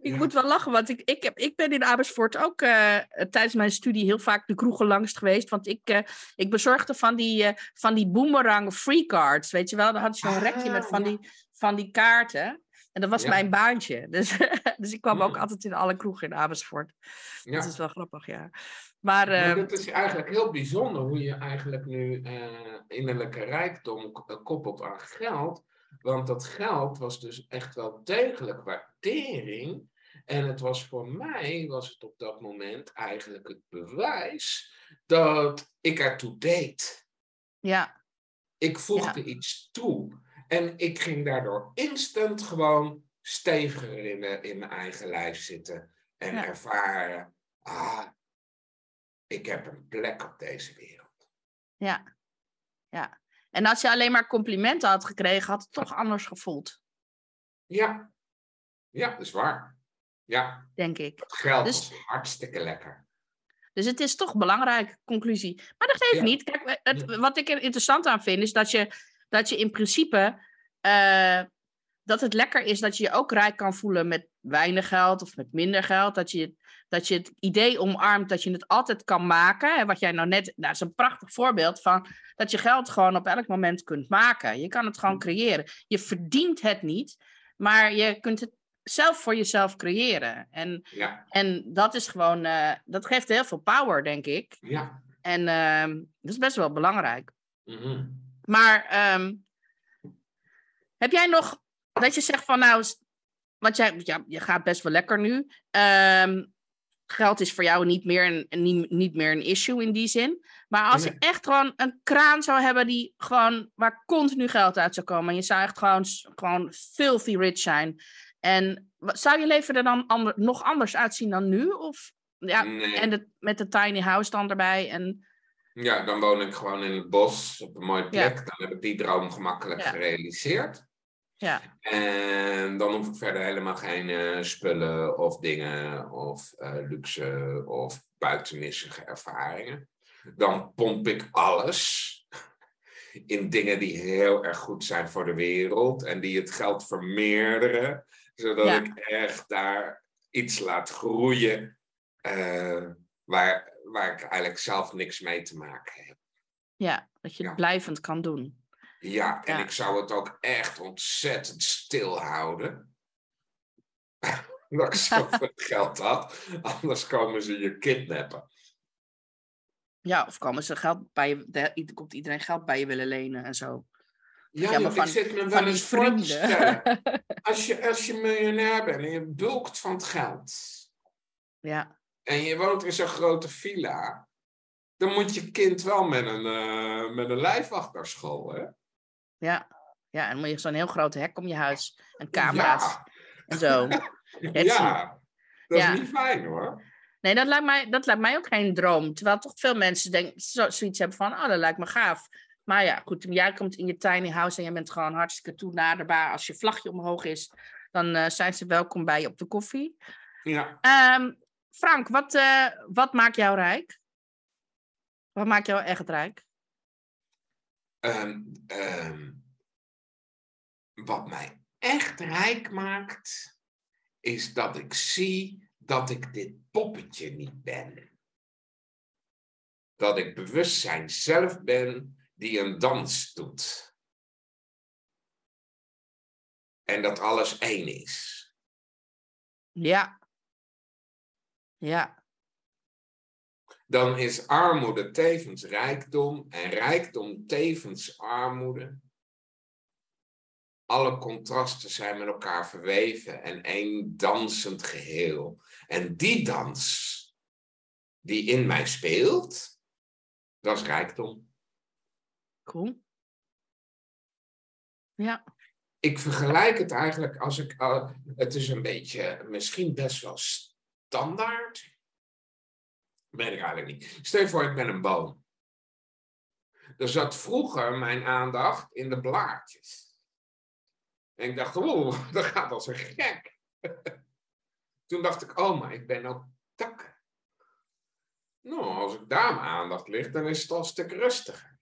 Ik moet wel lachen, want ik, ik, heb, ik ben in Amersfoort ook uh, tijdens mijn studie heel vaak de kroegen langs geweest. Want ik, uh, ik bezorgde van die, uh, van die boomerang free cards, weet je wel. Dan had je zo'n rekje met van die, van die kaarten. En dat was mijn baantje. Dus, dus ik kwam ook hmm. altijd in alle kroegen in Amersfoort. Dat is wel grappig, ja. Maar, uh, het is eigenlijk heel bijzonder hoe je eigenlijk nu uh, innerlijke rijkdom koppelt aan geld. Want dat geld was dus echt wel degelijk waardering. En het was voor mij, was het op dat moment eigenlijk het bewijs dat ik ertoe deed. Ja. Ik voegde iets toe. En ik ging daardoor instant gewoon steviger in, in mijn eigen lijf zitten. En ervaren, ah, ik heb een plek op deze wereld. Ja, ja. En als je alleen maar complimenten had gekregen, had het toch anders gevoeld. Ja, ja, dat is waar. Ja. Denk ik. Het geld dus, is hartstikke lekker. Dus het is toch belangrijk, conclusie. Maar dat geeft niet. Kijk, het, wat ik er interessant aan vind, is dat je, dat je in principe uh, dat het lekker is dat je je ook rijk kan voelen met weinig geld of met minder geld. Dat je, dat je het idee omarmt dat je het altijd kan maken. En wat jij nou net, nou, dat is een prachtig voorbeeld van dat je geld gewoon op elk moment kunt maken. Je kan het gewoon creëren. Je verdient het niet, maar je kunt het zelf voor jezelf creëren. En, ja. en dat is gewoon, uh, dat geeft heel veel power, denk ik. Ja. En uh, dat is best wel belangrijk. Mm -hmm. Maar um, heb jij nog dat je zegt van nou, want jij, ja, je gaat best wel lekker nu. Um, geld is voor jou niet meer een, niet, niet meer een issue in die zin. Maar als je echt gewoon een kraan zou hebben die gewoon waar continu geld uit zou komen. En je zou echt gewoon, gewoon filthy rich zijn. En zou je leven er dan ander, nog anders uitzien dan nu? Of ja, en de, met de tiny house dan erbij. En... Ja, dan woon ik gewoon in het bos op een mooie plek. Dan heb ik die droom gemakkelijk gerealiseerd. Ja. En dan hoef ik verder helemaal geen uh, spullen of dingen of uh, luxe of buitenmissige ervaringen. Dan pomp ik alles in dingen die heel erg goed zijn voor de wereld en die het geld vermeerderen, zodat ik echt daar iets laat groeien uh, waar, waar ik eigenlijk zelf niks mee te maken heb. Ja, dat je het blijvend kan doen. Ja, en ik zou het ook echt ontzettend stil houden. dat ik zoveel geld had. Anders komen ze je kidnappen. Ja, of komen ze geld bij je, de, komt iedereen geld bij je willen lenen en zo. Ja, ja maar van, ik zit me wel eens stellen. Als je, als je miljonair bent en je bulkt van het geld. Ja. En je woont in zo'n grote villa. Dan moet je kind wel met een, uh, met een lijfwacht naar school, hè? Ja, ja en dan moet je zo'n heel groot hek om je huis en camera's en zo. ja, dat is niet fijn hoor. Nee, dat lijkt, mij, dat lijkt mij ook geen droom. Terwijl toch veel mensen denken, zo, zoiets hebben van, oh, dat lijkt me gaaf. Maar ja, goed, jij komt in je tiny house en jij bent gewoon hartstikke toenaderbaar. Als je vlagje omhoog is, dan uh, zijn ze welkom bij je op de koffie. Ja. Um, Frank, wat, uh, wat maakt jou rijk? Wat maakt jou echt rijk? Um, um, wat mij echt rijk maakt, is dat ik zie dat ik dit poppetje niet ben. Dat ik bewustzijn zelf ben die een dans doet. En dat alles één is. Ja. Ja. Dan is armoede tevens rijkdom en rijkdom tevens armoede. Alle contrasten zijn met elkaar verweven en één dansend geheel. En die dans die in mij speelt, dat is rijkdom. Cool. Ja. Ik vergelijk het eigenlijk als ik. Uh, het is een beetje, misschien best wel standaard. Weet ik eigenlijk niet. Stel je voor, ik ben een boom. Er zat vroeger mijn aandacht in de blaadjes. En ik dacht, oeh, dat gaat als een gek. Toen dacht ik, oh, maar ik ben ook takken. Nou, als ik daar mijn aandacht ligt, dan is het al een stuk rustiger.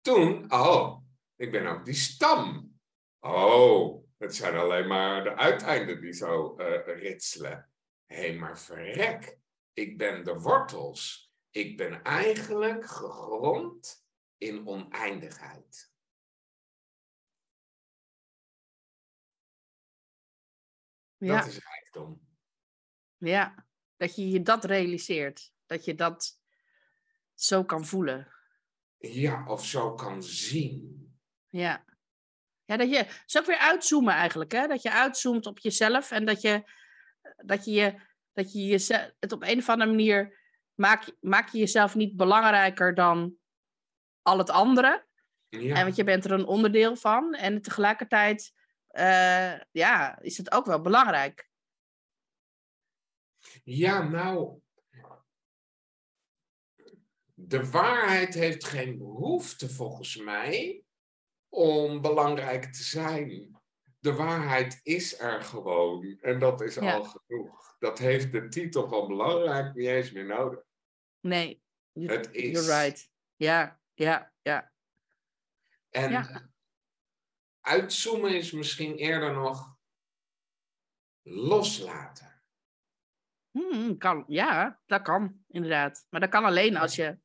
Toen, oh, ik ben ook die stam. Oh, het zijn alleen maar de uiteinden die zo uh, ritselen. Hé, hey, maar verrek, ik ben de wortels. Ik ben eigenlijk gegrond in oneindigheid. Ja. Dat is rijkdom. Ja, dat je je dat realiseert. Dat je dat zo kan voelen. Ja, of zo kan zien. Ja. Ja, dat je, zo ook weer uitzoomen eigenlijk, hè? Dat je uitzoomt op jezelf en dat je, dat je, dat je jezelf, het op een of andere manier, maak, maak je jezelf niet belangrijker dan al het andere. Ja. En want je bent er een onderdeel van en tegelijkertijd, uh, ja, is het ook wel belangrijk. Ja, nou, de waarheid heeft geen behoefte volgens mij om belangrijk te zijn. De waarheid is er gewoon en dat is al genoeg. Dat heeft de titel van belangrijk niet eens meer nodig. Nee, het is. You're right. Ja, ja, ja. En ja. uitzoomen is misschien eerder nog loslaten. Hmm, kan, ja, dat kan inderdaad. Maar dat kan alleen als je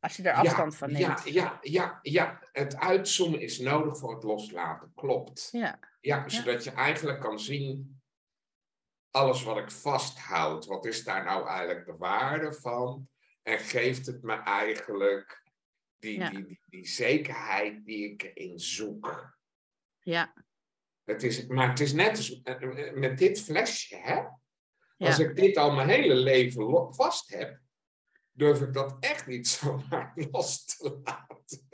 als je er afstand van neemt. Ja, ja, ja, ja, het uitzoomen is nodig voor het loslaten, klopt. Ja. Ja, zodat je eigenlijk kan zien, alles wat ik vasthoud, wat is daar nou eigenlijk de waarde van? En geeft het me eigenlijk die, die, die, die, zekerheid die ik erin zoek? Ja. Het is, maar het is net als met dit flesje, hè? Als ik dit al mijn hele leven vast heb, durf ik dat echt niet zomaar los te laten.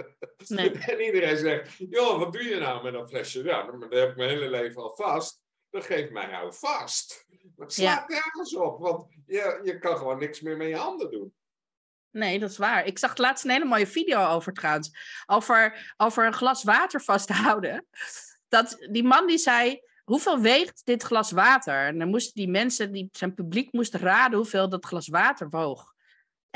Nee. En iedereen zegt, joh, wat doe je nou met dat flesje? Ja, dat heb ik mijn hele leven al vast. Dat geeft mij nou vast. Het slaat ja. nergens op, want je, je kan gewoon niks meer met je handen doen. Nee, dat is waar. Ik zag laatst een hele mooie video over trouwens. Over, over een glas water vasthouden. Dat die man die zei, hoeveel weegt dit glas water? En dan moesten die mensen, die, zijn publiek moest raden hoeveel dat glas water woog.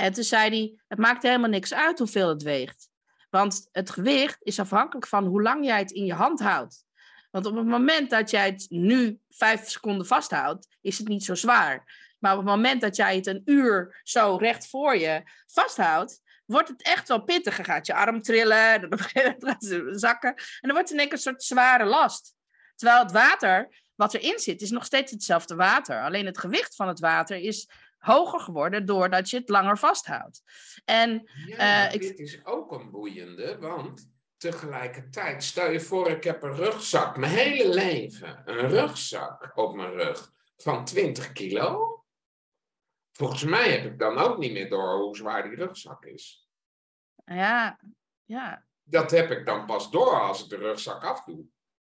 En toen zei hij, het maakt helemaal niks uit hoeveel het weegt. Want het gewicht is afhankelijk van hoe lang jij het in je hand houdt. Want op het moment dat jij het nu vijf seconden vasthoudt, is het niet zo zwaar. Maar op het moment dat jij het een uur zo recht voor je vasthoudt, wordt het echt wel pittig. Dan gaat je arm trillen, dan gaat het zakken. En dan wordt het in één een soort zware last. Terwijl het water wat erin zit, is nog steeds hetzelfde water. Alleen het gewicht van het water is hoger geworden doordat je het langer vasthoudt. En, ja, uh, dit is ook een boeiende, want tegelijkertijd, stel je voor, ik heb een rugzak, mijn hele leven, een rugzak op mijn rug van 20 kilo. Volgens mij heb ik dan ook niet meer door hoe zwaar die rugzak is. Ja, ja. Dat heb ik dan pas door als ik de rugzak afdoe.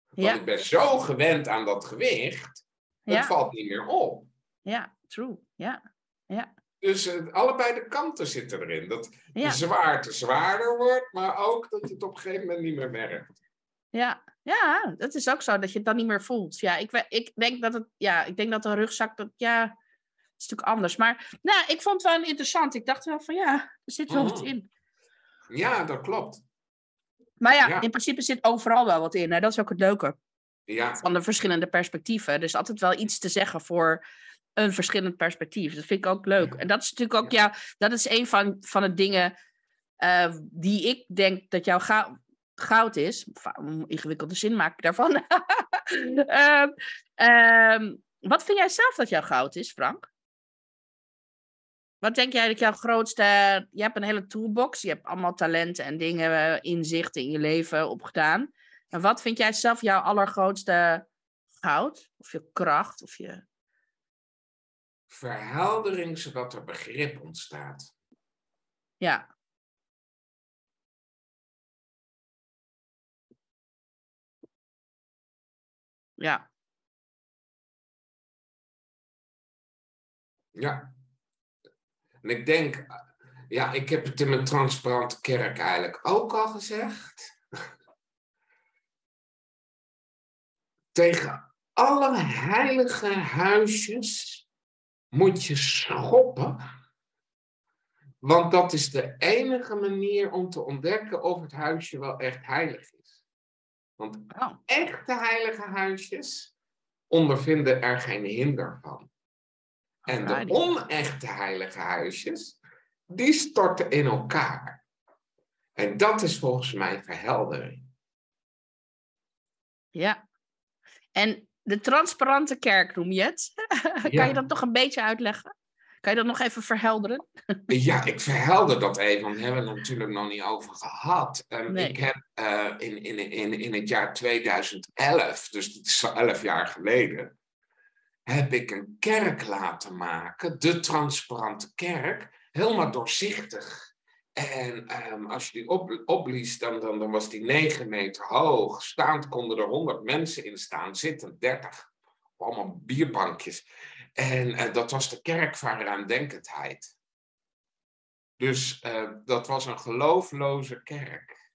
Want ik ben zo gewend aan dat gewicht, het valt niet meer op. Ja, true. Ja ja. Dus uh, allebei de kanten zitten erin. Dat de zwaarte zwaarder wordt, maar ook dat het op een gegeven moment niet meer werkt. Ja, ja, dat is ook zo, dat je het dan niet meer voelt. Ja, ik, ik denk dat het, ja, ik denk dat een rugzak, dat, ja, is natuurlijk anders. Maar nou, ik vond het wel interessant. Ik dacht wel van, ja, er zit wel wat oh. in. Ja, dat klopt. Maar ja, in principe zit overal wel wat in. Hè? Dat is ook het leuke. Ja. Van de verschillende perspectieven. Er is altijd wel iets te zeggen voor een verschillend perspectief. Dat vind ik ook leuk. En dat is natuurlijk ook, ja, dat is een van, van de dingen uh, die ik denk dat jouw goud is. Een ingewikkelde zin maak ik daarvan. uh, uh, wat vind jij zelf dat jouw goud is, Frank? Wat denk jij dat jouw grootste. Je hebt een hele toolbox. Je hebt allemaal talenten en dingen, eh, inzichten in je leven opgedaan. En wat vind jij zelf jouw allergrootste goud? Of je kracht? Of je... Verheldering zodat er begrip ontstaat. Ja. Ja. Ja. En ik denk, ja, ik heb het in mijn transparante kerk eigenlijk ook al gezegd. Tegen alle heilige huisjes moet je schoppen. Want dat is de enige manier om te ontdekken of het huisje wel echt heilig is. Want oh. echte heilige huisjes ondervinden er geen hinder van. En de onechte heilige huisjes, die storten in elkaar. En dat is volgens mij verheldering. Ja. En de transparante kerk noem je het. kan je dat nog een beetje uitleggen? Kan je dat nog even verhelderen? ja, ik verhelder dat even, want daar hebben we het natuurlijk nog niet over gehad. Um, Ik heb uh, in, in, in, in het jaar 2011, dus dat is elf jaar geleden, heb ik een kerk laten maken, de transparante kerk, helemaal doorzichtig. En um, als je die op, opblies, dan, dan, dan was die 9 meter hoog. Staand konden er 100 mensen in staan, zittend 30. Allemaal bierbankjes. En uh, dat was de kerk van ruimdenkendheid. Dus uh, dat was een geloofloze kerk.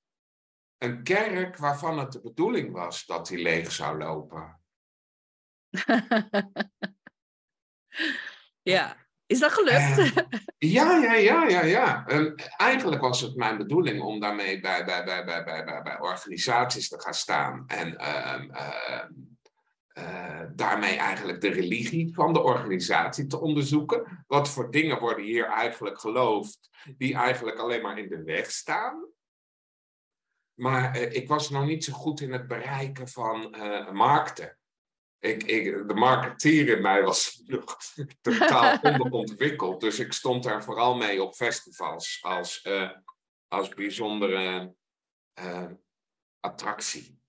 Een kerk waarvan het de bedoeling was dat die leeg zou lopen. ja, is dat gelukt? ja, ja, ja, ja, ja. eigenlijk was het mijn bedoeling om daarmee bij, bij, bij, bij, bij, bij, bij organisaties te gaan staan. En uh, uh, daarmee eigenlijk de religie van de organisatie te onderzoeken. Wat voor dingen worden hier eigenlijk geloofd, die eigenlijk alleen maar in de weg staan. Maar ik was nog niet zo goed in het bereiken van markten ik, ik, de marketeer in mij was nog totaal onderontwikkeld. Dus ik stond daar vooral mee op festivals als, uh, als bijzondere uh, attractie.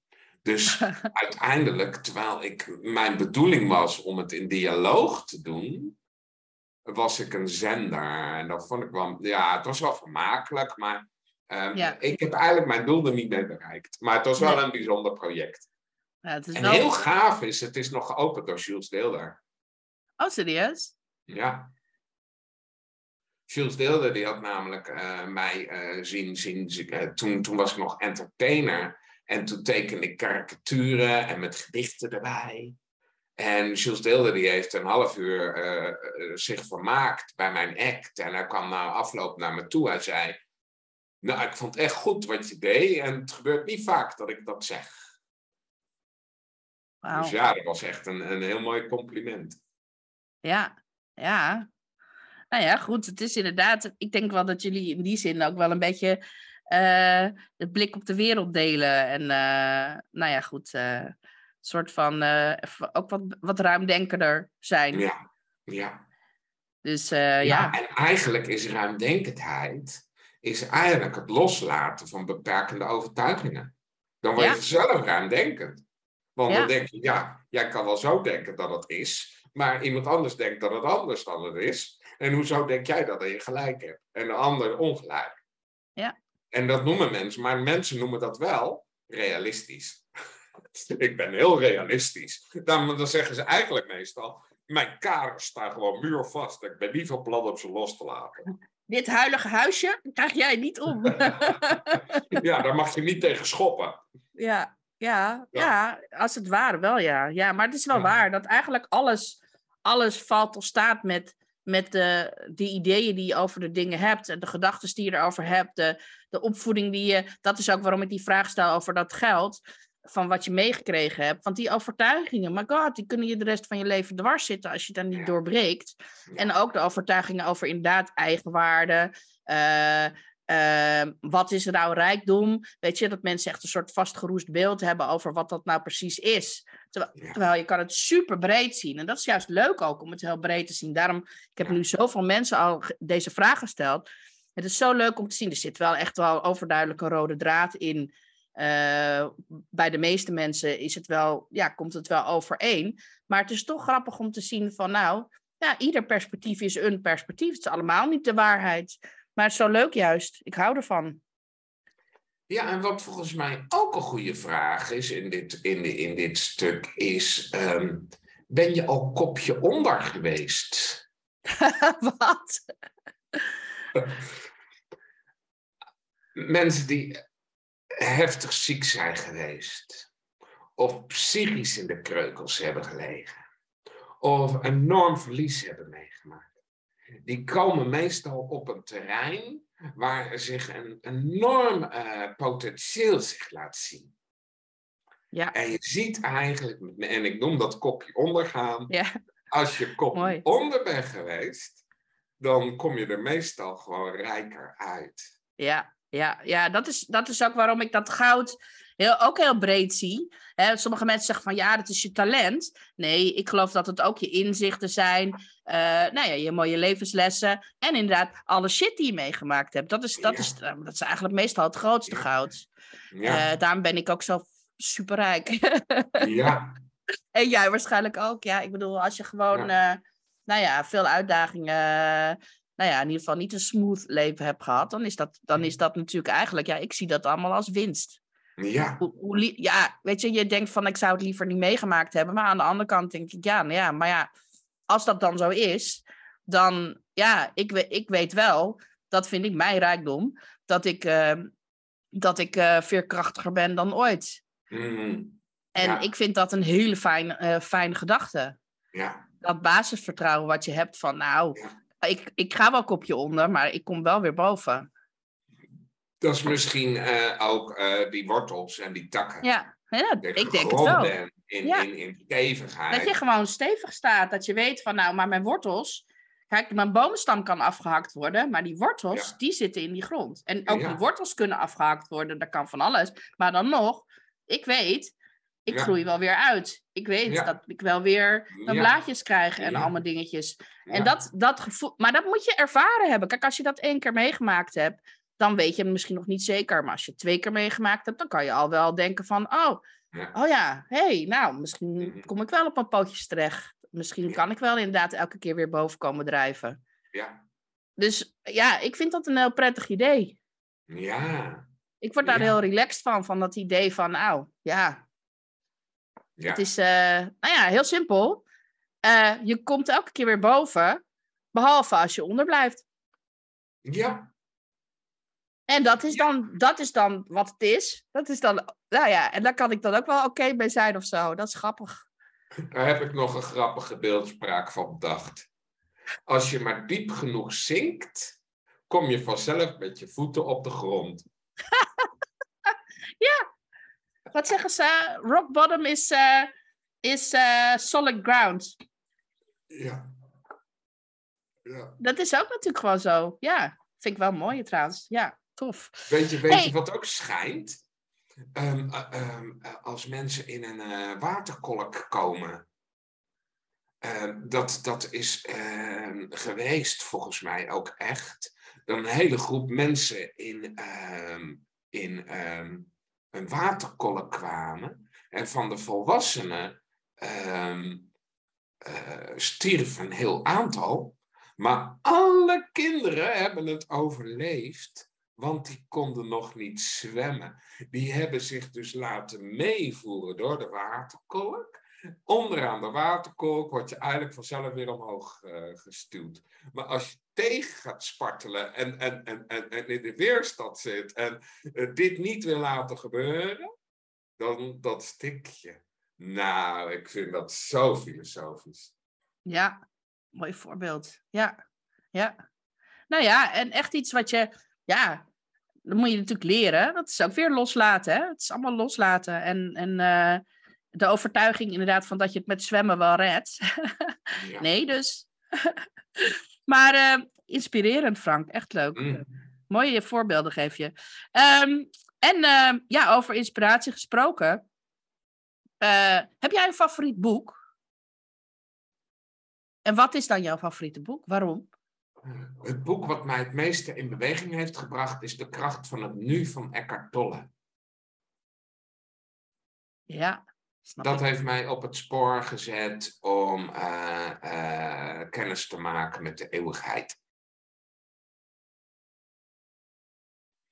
Dus uiteindelijk, terwijl ik, mijn bedoeling was om het in dialoog te doen, was ik een zender. En dat vond ik wel, ja, het was wel vermakelijk, maar um, ik heb eigenlijk mijn doel er niet mee bereikt. Maar het was wel een bijzonder project. Ja, het is en heel gaaf is, het is nog geopend door Jules Deelder. Oh, serieus? Ja. Jules Deelder die had namelijk uh, mij uh, zien, zien uh, toen, toen was ik nog entertainer. En toen tekende ik karikaturen en met gedichten erbij. En Jules Deelder die heeft een half uur zich vermaakt bij mijn act. En hij kwam na afloop naar me toe. Hij zei, nou ik vond het echt goed wat je deed. En het gebeurt niet vaak dat ik dat zeg. Dus ja, dat was echt een, een heel mooi compliment. Ja, ja. Nou ja, goed. Het is inderdaad. Ik denk wel dat jullie in die zin ook wel een beetje uh, het blik op de wereld delen. En uh, nou ja, goed. Uh, soort van ook wat, wat ruimdenkender zijn. Ja, ja. Dus ja, ja. En eigenlijk is ruimdenkendheid is eigenlijk het loslaten van beperkende overtuigingen. Dan word je zelf ruimdenkend. Want dan denk je, ja, jij kan wel zo denken dat het is, maar iemand anders denkt dat het anders dan het is. En hoezo denk jij dat je gelijk hebt en de ander ongelijk? Ja. En dat noemen mensen, maar mensen noemen dat wel realistisch. ik ben heel realistisch. Dan, dan zeggen ze eigenlijk meestal, mijn kaders staan gewoon muurvast. Ik ben niet van plan om ze los te laten. Dit huilige huisje krijg jij niet om. ja, daar mag je niet tegen schoppen. Ja, ja, ja, als het ware wel, ja. Ja, maar het is wel waar dat eigenlijk alles, alles valt of staat met, met de, die ideeën die je over de dingen hebt en de gedachten die je erover hebt, de, de opvoeding die je. Dat is ook waarom ik die vraag stel over dat geld van wat je meegekregen hebt. Want die overtuigingen, my god, die kunnen je de rest van je leven dwars zitten als je dat niet doorbreekt. En ook de overtuigingen over inderdaad eigenwaarde. Uh, uh, wat is nou rijkdom? Weet je, dat mensen echt een soort vastgeroest beeld hebben over wat dat nou precies is. Terwijl, je kan het super breed zien. En dat is juist leuk ook om het heel breed te zien. Daarom, ik heb nu zoveel mensen al deze vraag gesteld. Het is zo leuk om te zien. Er zit wel echt wel overduidelijk een rode draad in uh, bij de meeste mensen is het wel, ja, komt het wel overeen. Maar het is toch grappig om te zien van, nou, ja, ieder perspectief is een perspectief. Het is allemaal niet de waarheid. Maar het is zo leuk juist. Ik hou ervan. Ja, en wat volgens mij ook een goede vraag is in dit, in, de, in dit stuk, is: um, ben je al kopje onder geweest? wat? Mensen die heftig ziek zijn geweest. Of psychisch in de kreukels hebben gelegen. Of enorm verlies hebben meegemaakt. Die komen meestal op een terrein waar zich een enorm uh, potentieel zich laat zien. Ja. En je ziet eigenlijk, en ik noem dat kopje ondergaan. Ja. Als je kopje onder bent geweest, dan kom je er meestal gewoon rijker uit. Ja, ja, ja dat, is, dat is ook waarom ik dat goud heel, ook heel breed zie. sommige mensen zeggen van ja, dat is je talent. Nee, ik geloof dat het ook je inzichten zijn. Uh, nou ja, je mooie levenslessen. En inderdaad, alle shit die je meegemaakt hebt. Dat is, dat is, eh, dat is eigenlijk meestal het grootste goud. Ja. Uh, daarom ben ik ook zo superrijk. ja. En jij waarschijnlijk ook. Ja, ik bedoel, als je gewoon, nou ja, veel uitdagingen nou ja, in ieder geval niet een smooth leven heb gehad, dan is dat, dan is dat natuurlijk eigenlijk, ja, ik zie dat allemaal als winst. Ja. Hoe, ja, weet je, je denkt van ik zou het liever niet meegemaakt hebben, maar aan de andere kant denk ik, ja, nou ja, maar ja, als dat dan zo is, dan, ja, ik, ik weet wel, dat vind ik mijn rijkdom, dat ik, uh, dat ik uh, veerkrachtiger ben dan ooit. Mm. En ik vind dat een hele fijne, uh, fijne gedachte. Ja. Dat basisvertrouwen wat je hebt van, nou, ik, ik ga wel kopje onder, maar ik kom wel weer boven. Dat is misschien uh, ook uh, die wortels en die takken. Ja, ja ik denk het wel. In, ja. in, in stevigheid. Dat je gewoon stevig staat. Dat je weet van, nou, maar mijn wortels... Kijk, mijn boomstam kan afgehakt worden, maar die wortels, ja. die zitten in die grond. En ook die wortels kunnen afgehakt worden, dat kan van alles. Maar dan nog, ik weet, ik groei wel weer uit. Ik weet dat ik wel weer mijn blaadjes krijg en allemaal dingetjes. En dat, dat gevoel, maar dat moet je ervaren hebben. Kijk, als je dat één keer meegemaakt hebt, dan weet je misschien nog niet zeker. Maar als je twee keer meegemaakt hebt, dan kan je al wel denken van, oh, ja. oh ja, hey, nou, misschien mhm. kom ik wel op mijn pootjes terecht. Misschien kan ik wel inderdaad elke keer weer boven komen drijven. Ja. Dus ja, ik vind dat een heel prettig idee. Ja. Ik word daar heel relaxed van, van dat idee van, nou, ja, ja. Het is, uh, nou ja, heel simpel. Uh, je komt elke keer weer boven, behalve als je onderblijft. Ja. En dat is, dan, dat is dan wat het is. Dat is dan, nou ja, en daar kan ik dan ook wel oké okay bij zijn of zo. Dat is grappig. Daar heb ik nog een grappige beeldspraak van bedacht. Als je maar diep genoeg zinkt, kom je vanzelf met je voeten op de grond. ja, wat zeggen ze? Rock bottom is, uh, is uh, solid ground. Ja. ja. Dat is ook natuurlijk gewoon zo. Ja, vind ik wel mooi trouwens. Ja, tof. Weet je, weet je wat ook schijnt? Um, um, als mensen in een uh, waterkolk komen. Uh, dat, dat is geweest volgens mij ook echt. Dan een hele groep mensen in, in een waterkolk kwamen. En van de volwassenen stierven een heel aantal. Maar alle kinderen hebben het overleefd, want die konden nog niet zwemmen. Die hebben zich dus laten meevoeren door de waterkolk. onderaan de waterkolk word je eigenlijk vanzelf weer omhoog uh, gestuwd. Maar als je tegen gaat spartelen en, en, en, en, in de weerstand zit en uh, dit niet wil laten gebeuren, dan dat stik je. Nou, ik vind dat zo filosofisch. Ja, mooi voorbeeld. Ja, ja. Nou ja, en echt iets wat je, ja, dat moet je natuurlijk leren. Dat is ook weer loslaten, hè? Het is allemaal loslaten. En, en uh, de overtuiging inderdaad van dat je het met zwemmen wel redt. ja. Nee, dus. maar uh, inspirerend, Frank. Echt leuk. Mm. Mooie voorbeelden geef je. Um, en uh, ja, over inspiratie gesproken. heb jij een favoriet boek? En wat is dan jouw favoriete boek? Waarom? Het boek wat mij het meeste in beweging heeft gebracht is De kracht van het nu van Eckhart Tolle. Ja. Dat heeft mij op het spoor gezet om uh, uh, kennis te maken met de eeuwigheid.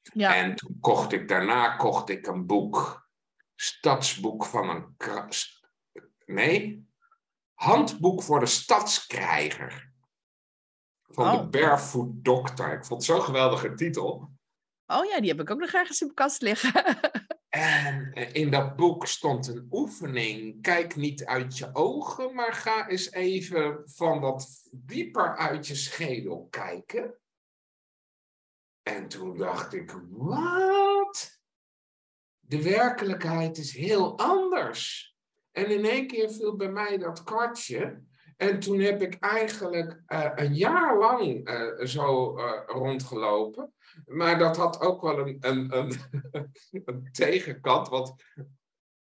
Ja. En toen kocht ik daarna kocht ik een boek, stadsboek van een nee, handboek voor de stadskrijger van de oh. Barefoot Doctor. Ik vond het zo'n geweldige titel. Oh ja, die heb ik ook nog ergens in mijn kast liggen. en eh, in dat boek stond een oefening. Kijk niet uit je ogen, maar ga eens even van wat dieper uit je schedel kijken. En toen dacht ik, wat? De werkelijkheid is heel anders. En in één keer viel bij mij dat kwartje. En toen heb ik eigenlijk uh, een jaar lang uh, zo uh, rondgelopen. Maar dat had ook wel een, een, een, een, tegenkant, want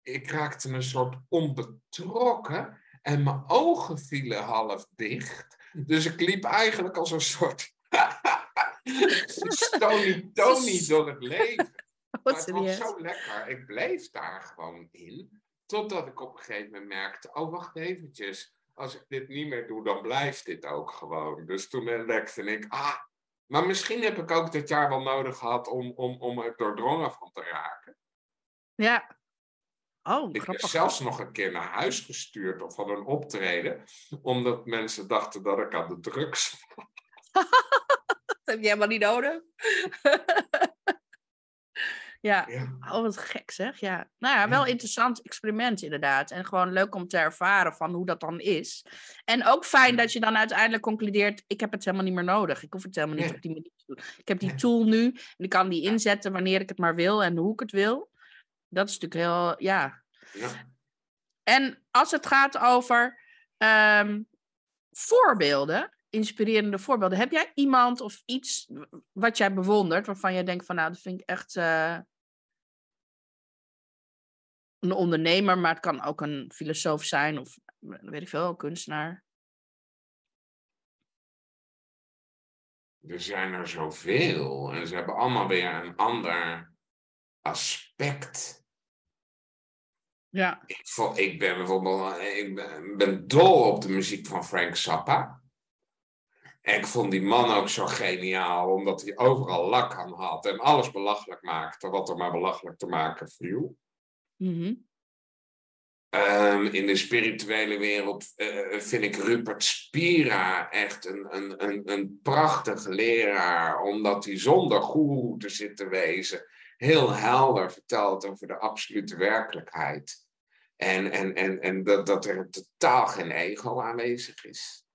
ik raakte een soort onbetrokken en mijn ogen vielen half dicht. Dus ik liep eigenlijk als een soort Tony Tony door het leven. Maar het was zo lekker. Ik bleef daar gewoon in. Totdat ik op een gegeven moment merkte, oh wacht eventjes als ik dit niet meer doe, dan blijft dit ook gewoon. Dus toen ontdekte ik, ah, maar misschien heb ik ook dit jaar wel nodig gehad om, om, om er doordrongen van te raken. Ja. Oh, ik heb zelfs nog een keer naar huis gestuurd of van een optreden, omdat mensen dachten dat ik aan de drugs was. dat heb je helemaal niet nodig. Ja. Oh, wat gek zeg. Ja. Nou ja, wel interessant experiment inderdaad. En gewoon leuk om te ervaren van hoe dat dan is. En ook fijn dat je dan uiteindelijk concludeert, ik heb het helemaal niet meer nodig. Ik hoef het helemaal niet op die manier te doen. Ik heb die tool nu en ik kan die inzetten wanneer ik het maar wil en hoe ik het wil. Dat is natuurlijk heel, ja. En als het gaat over um, voorbeelden, inspirerende voorbeelden. Heb jij iemand of iets wat jij bewondert, waarvan jij denkt van nou, dat vind ik echt uh, een ondernemer, maar het kan ook een filosoof zijn of weet ik veel, een kunstenaar? Er zijn er zoveel en ze hebben allemaal weer een ander aspect. Ja. Ik, ik ben bijvoorbeeld ik ben, ben dol op de muziek van Frank Zappa. En ik vond die man ook zo geniaal, omdat hij overal lak aan had en alles belachelijk maakte, wat er maar belachelijk te maken viel. Mhm. Ehm, in de spirituele wereld eh, vind ik Rupert Spira echt een, een, een, een prachtige leraar, omdat hij zonder goeroe te zitten wezen heel helder vertelt over de absolute werkelijkheid. En, en, en, en dat, dat er totaal geen ego aanwezig is.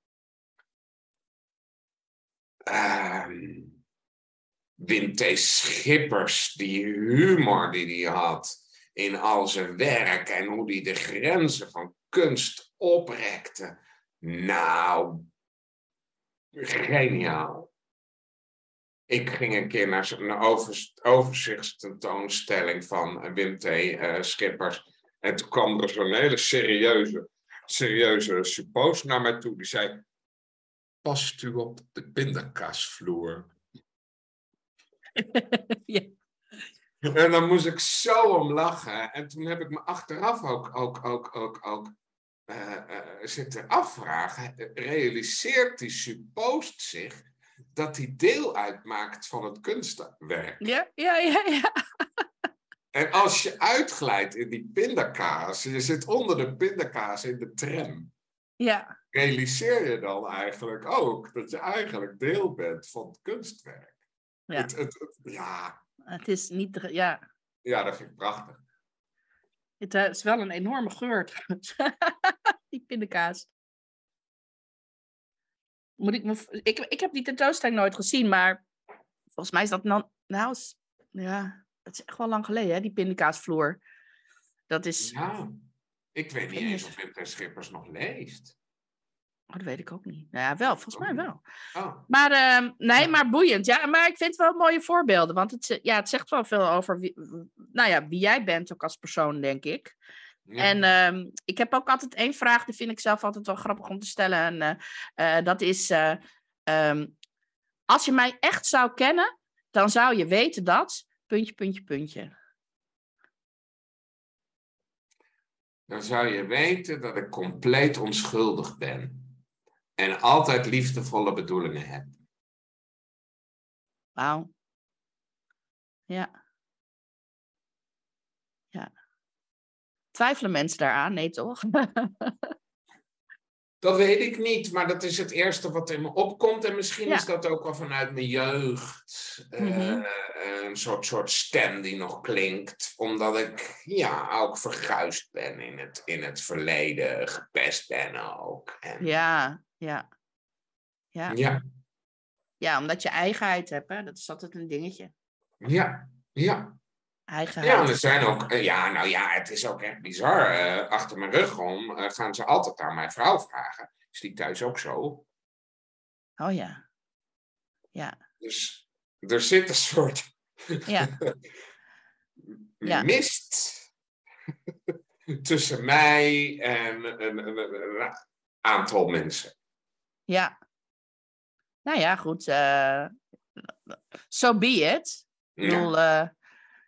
Um, Wim T. Schippers, die humor die hij had in al zijn werk en hoe hij de grenzen van kunst oprekte. Nou, geniaal. Ik ging een keer naar een overzichtstentoonstelling van Wim T. Uh, Schippers. En toen kwam er zo'n hele serieuze, serieuze suppoos naar mij toe. Die zei, past u op de pindakaasvloer? ja. En dan moest ik zo om lachen. En toen heb ik me achteraf ook, ook, ook, ook, ook uh, uh, zitten afvragen. Realiseert die suppost zich dat hij deel uitmaakt van het kunstwerk? Ja, ja, ja, ja. En als je uitglijdt in die pindakaas, je zit onder de pindakaas in de tram. Ja. Realiseer je dan eigenlijk ook dat je eigenlijk deel bent van het kunstwerk. Ja. Het, het, het- ja. Het is niet... Ja. ja, dat vind ik prachtig. Het eh, is wel een enorme geur trouwens. die pindakaas. Moet ik, me, ik, ik heb die tentoonstelling nooit gezien, maar volgens mij is dat nou... nou is- ja, het is echt wel lang geleden, hè, die pindakaasvloer. Dat is... Ja. Ik weet niet eens of Wim Schippers nog leeft. Oh, dat weet ik ook niet. Nou ja, wel, volgens mij wel. Oh. Maar ehm, nee, Ja. maar boeiend. Ja, maar ik vind het wel mooie voorbeelden. Want het, ja, het zegt wel veel over wie, nou ja, wie jij bent ook als persoon, denk ik. Ja. En ehm, ik heb ook altijd één vraag, die vind ik zelf altijd wel grappig om te stellen. En eh, eh, dat is, eh, ehm, als je mij echt zou kennen, dan zou je weten dat, puntje, puntje, puntje. Dan zou je weten dat ik compleet onschuldig ben. En altijd liefdevolle bedoelingen heb. Wauw. Ja. Ja. Twijfelen mensen daaraan? Nee, toch? Dat weet ik niet, maar dat is het eerste wat in me opkomt. En misschien Ja. is dat ook wel vanuit mijn jeugd. eh, Mhm. een soort, soort stem die nog klinkt. Omdat ik ja, ook verguisd ben in het, in het verleden. Gepest ben ook. En, ja, ja. Ja. ja, ja, omdat je eigenheid hebt, hè? dat is altijd een dingetje. ja, ja. Ja, er zijn ook, eh, ja, nou ja, het is ook echt bizar. eh, achter mijn rug om eh, gaan ze altijd aan mijn vrouw vragen. Is die thuis ook zo? Oh ja. Ja, Dus er zit een soort ja, mist tussen mij en een, een- aantal mensen. ja. Nou ja, goed. eh so be it. Ik bedoel, eh,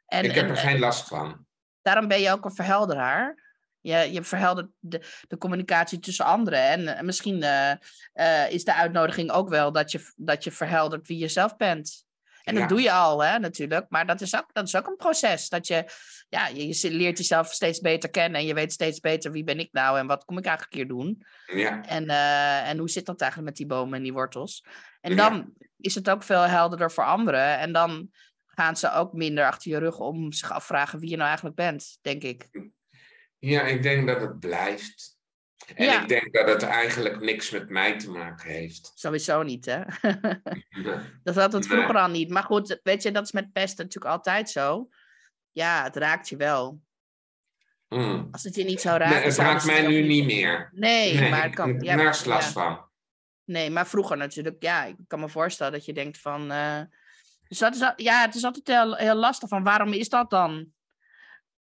en, ik heb en- er geen last van. daarom ben je ook een verhelderaar. Je, je verheldert de, de communicatie tussen anderen. En eh, misschien eh, eh, is de uitnodiging ook wel dat je, dat je verheldert wie je zelf bent. En dat doe je al, hè, natuurlijk. Maar dat is ook, dat is ook een proces. Dat je, ja, je, je leert jezelf steeds beter kennen. En je weet steeds beter wie ben ik nou en wat kom ik eigenlijk hier doen. Ja, En, eh, en hoe zit dat eigenlijk met die bomen en die wortels? En Ja. dan is het ook veel helderder voor anderen. En dan gaan ze ook minder achter je rug om zich afvragen wie je nou eigenlijk bent, denk ik. ja, ik denk dat het blijft. En Ja. ik denk dat het eigenlijk niks met mij te maken heeft. Sowieso niet, hè? Nee. dat had het Nee. vroeger al niet. Maar goed, weet je, dat is met pesten natuurlijk altijd zo. Ja, het raakt je wel. Mm. Als het je niet zou Nee, raken... het raakt mij nu niet meer. Nee, maar het ik kan... heb ja, er nergens last ja. van. Nee, maar vroeger natuurlijk, ja, ik kan me voorstellen dat je denkt van. eh, dus dat is, al- ja, het is altijd heel, heel lastig van waarom is dat dan?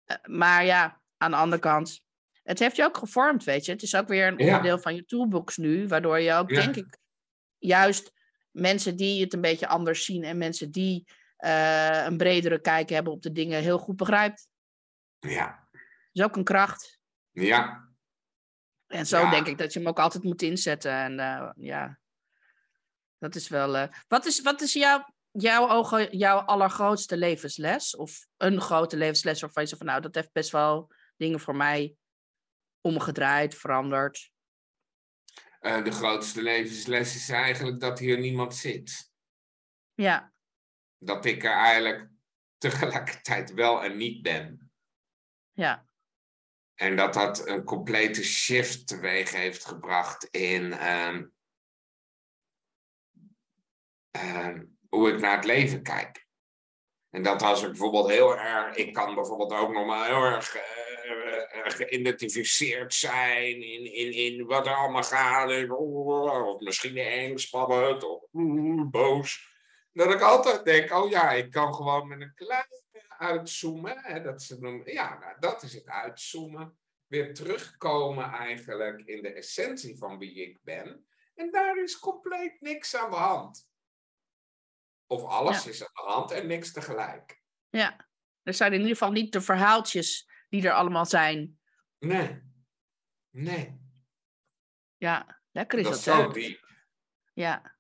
Eh, maar ja, aan de andere kant, het heeft je ook gevormd, weet je. Het is ook weer een Ja. onderdeel van je toolbox nu, waardoor je ook, Ja. denk ik, juist mensen die het een beetje anders zien en mensen die eh, een bredere kijk hebben op de dingen heel goed begrijpt. Ja, Dat is ook een kracht. ja. En zo Ja. denk ik dat je hem ook altijd moet inzetten. En eh, ja, dat is wel. Wat is, wat is jouw, jouw ogen, jouw allergrootste levensles? Of een grote levensles waarvan je zegt van nou, dat heeft best wel dingen voor mij omgedraaid, veranderd. Eh, de grootste levensles is eigenlijk dat hier niemand zit. Ja, Dat ik er eigenlijk tegelijkertijd wel en niet ben. ja, En dat dat een complete shift teweeg heeft gebracht in ehm, ehm, hoe ik naar het leven kijk. En dat als ik bijvoorbeeld heel erg, ik kan bijvoorbeeld ook nog maar heel erg eh, geïdentificeerd zijn in, in, in wat er allemaal gaat. Oh, Of misschien eng, spannend of oeh, boos. Dat ik altijd denk, oh ja, ik kan gewoon met een klein uitzoomen. Hè, dat ze noemen, ja, nou, dat is het uitzoomen. Weer terugkomen eigenlijk in de essentie van wie ik ben. En daar is compleet niks aan de hand. Of alles Ja. is aan de hand en niks tegelijk. ja. Er zijn in ieder geval niet de verhaaltjes die er allemaal zijn. Nee. Nee. Ja, lekker is dat dat, is zo diep. Ja.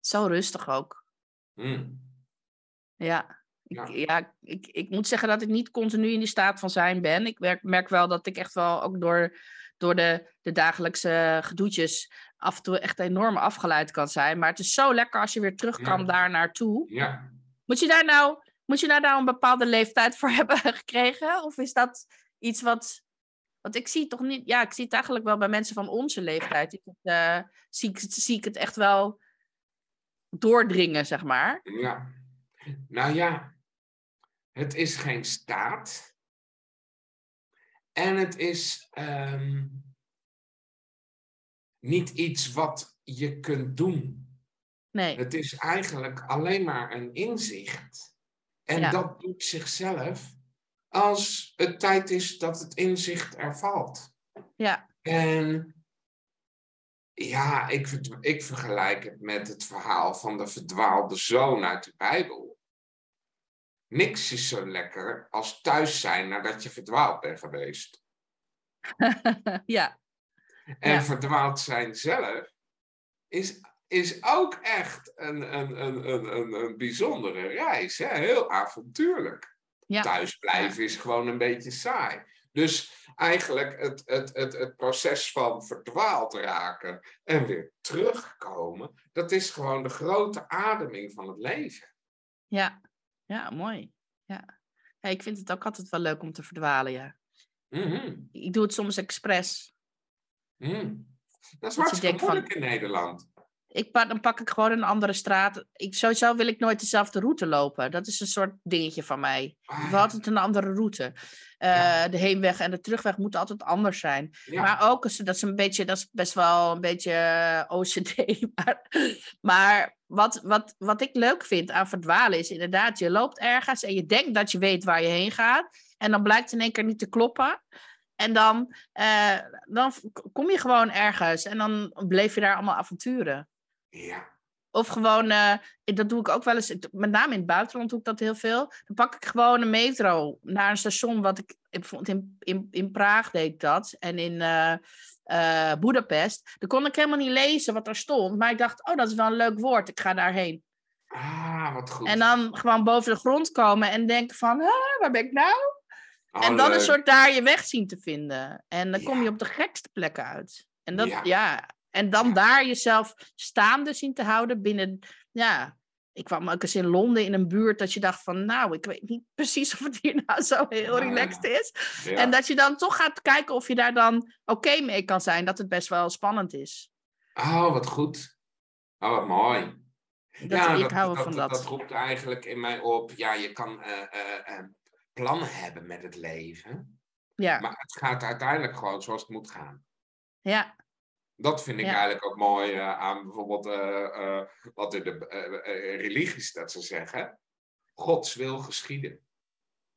Zo rustig ook. Hmm. Ja. Ik, ja, ik, ik moet zeggen dat ik niet continu in die staat van zijn ben. Ik merk, merk wel dat ik echt wel ook door, door de, de dagelijkse gedoetjes af en toe echt enorm afgeleid kan zijn. Maar het is zo lekker als je weer terug kan daar naartoe. Ja. Moet je daar nou, moet je daar nou een bepaalde leeftijd voor hebben gekregen? Of is dat iets wat. Want ik zie het toch niet. Ja, ik zie het eigenlijk wel bij mensen van onze leeftijd. Uh, zie, ik, zie ik het echt wel doordringen, zeg maar. Ja. Nou ja, het is geen staat. En het is ehm, niet iets wat je kunt doen. Nee. Het is eigenlijk alleen maar een inzicht. En dat doet zichzelf als het tijd is dat het inzicht er valt. Ja. En ja, ik, ik vergelijk het met het verhaal van de verdwaalde zoon uit de Bijbel. Niks is zo lekker als thuis zijn nadat je verdwaald bent geweest. ja. En ja. verdwaald zijn zelf is, is ook echt een, een, een, een, een, bijzondere reis. Hè? Heel avontuurlijk. Ja. Thuis blijven is gewoon een beetje saai. Dus eigenlijk het, het, het, het proces van verdwaald raken en weer terugkomen, dat is gewoon de grote ademing van het leven. Ja, ja mooi. Ja. ja ik vind het ook altijd wel leuk om te verdwalen, ja. Mm Ik doe het soms expres. Mm. Dat is hartstikke moeilijk van, in Nederland. Ik, dan pak ik gewoon een andere straat. Ik, sowieso wil ik nooit dezelfde route lopen. Dat is een soort dingetje van mij. Ah. We altijd een andere route. Uh, De heenweg en de terugweg moeten altijd anders zijn. Ja. Maar ook, dat is een beetje, dat is best wel een beetje uh, OCD. Maar, maar wat, wat, wat ik leuk vind aan verdwalen is inderdaad, je loopt ergens en je denkt dat je weet waar je heen gaat. En dan blijkt in één keer niet te kloppen. En dan, uh, dan kom je gewoon ergens en dan bleef je daar allemaal avonturen. Ja. Of gewoon, uh, dat doe ik ook wel eens, met name in het buitenland doe ik dat heel veel. Dan pak ik gewoon een metro naar een station, wat ik, in, in, in Praag deed ik dat. En in uh, uh, Budapest. Dan kon ik helemaal niet lezen wat er stond. Maar ik dacht, oh, dat is wel een leuk woord, ik ga daarheen. Ah, wat goed. En dan gewoon boven de grond komen en denken van, ah, waar ben ik nou? Oh, en dan leuk. een soort daar je weg zien te vinden. En dan kom je op de gekste plekken uit. En dat, Ja. ja, en dan daar jezelf staande zien te houden binnen, ja. Ik kwam ook eens in Londen in een buurt dat je dacht van, nou, ik weet niet precies of het hier nou zo heel Ja. relaxed is. Ja. En dat je dan toch gaat kijken of je daar dan oké mee kan zijn, dat het best wel spannend is. Oh, wat goed. Oh, wat mooi. Dat, ik hou van dat. dat. roept eigenlijk in mij op, ja, je kan eh, eh, eh, plannen hebben met het leven. Ja, Maar het gaat uiteindelijk gewoon zoals het moet gaan. ja, Dat vind ik Ja. eigenlijk ook mooi eh, aan bijvoorbeeld eh, eh, wat in de religies dat ze zeggen. Gods wil geschieden.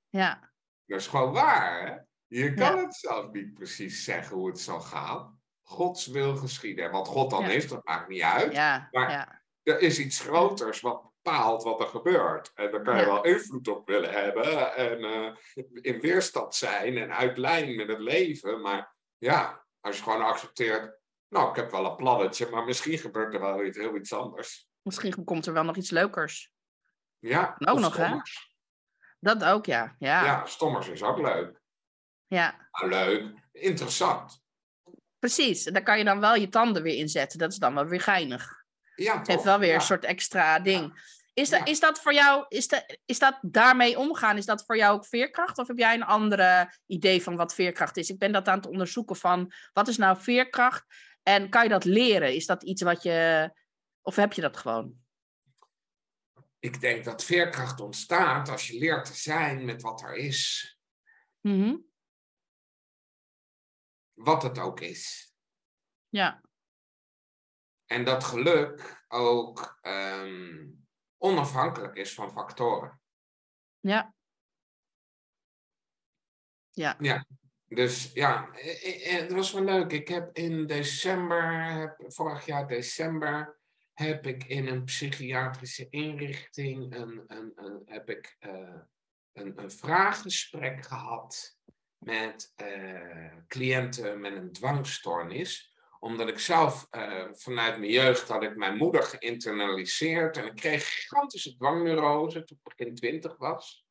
ja, Dat is gewoon waar, hè? Je kan Ja. het zelf niet precies zeggen hoe het zal gaan. Gods wil geschieden. En wat God dan Ja. is, dat maakt niet uit. ja, Maar- Er is iets groters wat bepaalt wat er gebeurt. En daar kan je Ja. wel invloed op willen hebben. En eh, in weerstand zijn en uit lijn met het leven. Maar ja, als je gewoon accepteert. Nou, ik heb wel een plannetje, maar misschien gebeurt er wel iets, heel iets anders. Misschien komt er wel nog iets leukers. Ja, Ook nog, hè? Dat ook, ja. Ja, ja. Ja, stommers is ook leuk. Nou, leuk, interessant. precies. En daar kan je dan wel je tanden weer inzetten. Dat is dan wel weer geinig. Ja, Het heeft wel weer Ja. een soort extra ding. Is, dat Ja. is dat voor jou, is, de, is dat daarmee omgaan, is dat voor jou ook veerkracht? Of heb jij een andere idee van wat veerkracht is? Ik ben dat aan het onderzoeken van, wat is nou veerkracht? En kan je dat leren? Is dat iets wat je, of heb je dat gewoon? Ik denk dat veerkracht ontstaat als je leert te zijn met wat er is. Mhm. Wat het ook is. Ja, En dat geluk ook ehm, onafhankelijk is van factoren. ja. Ja, Dus ja, eh, eh, eh, het was wel leuk. Ik heb in december, heb- vorig jaar december, heb ik in een psychiatrische inrichting een, een, een, heb ik, een, een vraaggesprek gehad met cliënten met een dwangstoornis omdat ik zelf uh, vanuit mijn jeugd had ik mijn moeder geïnternaliseerd. En ik kreeg gigantische dwangneurose toen ik begin twintig was.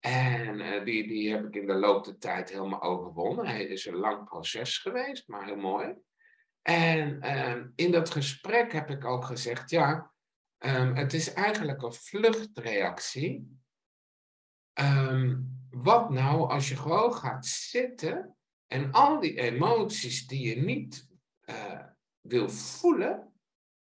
En uh, die, die heb ik in de loop der tijd helemaal overwonnen. Het is een lang proces geweest, maar heel mooi. En uh, in dat gesprek heb ik ook gezegd, ja, um, het is eigenlijk een vluchtreactie. Um, wat nou als je gewoon gaat zitten en al die emoties die je niet uh, wil voelen,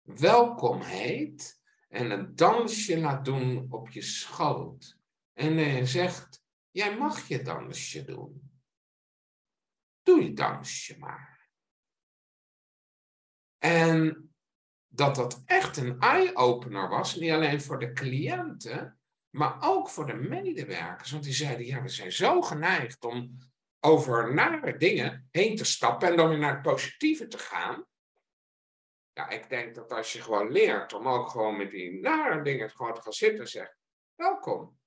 welkom heet en een dansje laat doen op je schoot. En je zegt, jij mag je dansje doen. Doe je dansje maar. En dat dat echt een eye-opener was, niet alleen voor de cliënten, maar ook voor de medewerkers. Want die zeiden, ja, we zijn zo geneigd om over nare dingen heen te stappen en dan weer naar het positieve te gaan. Ja, ik denk dat als je gewoon leert om ook gewoon met die nare dingen gewoon te gaan zitten en zeggen, welkom.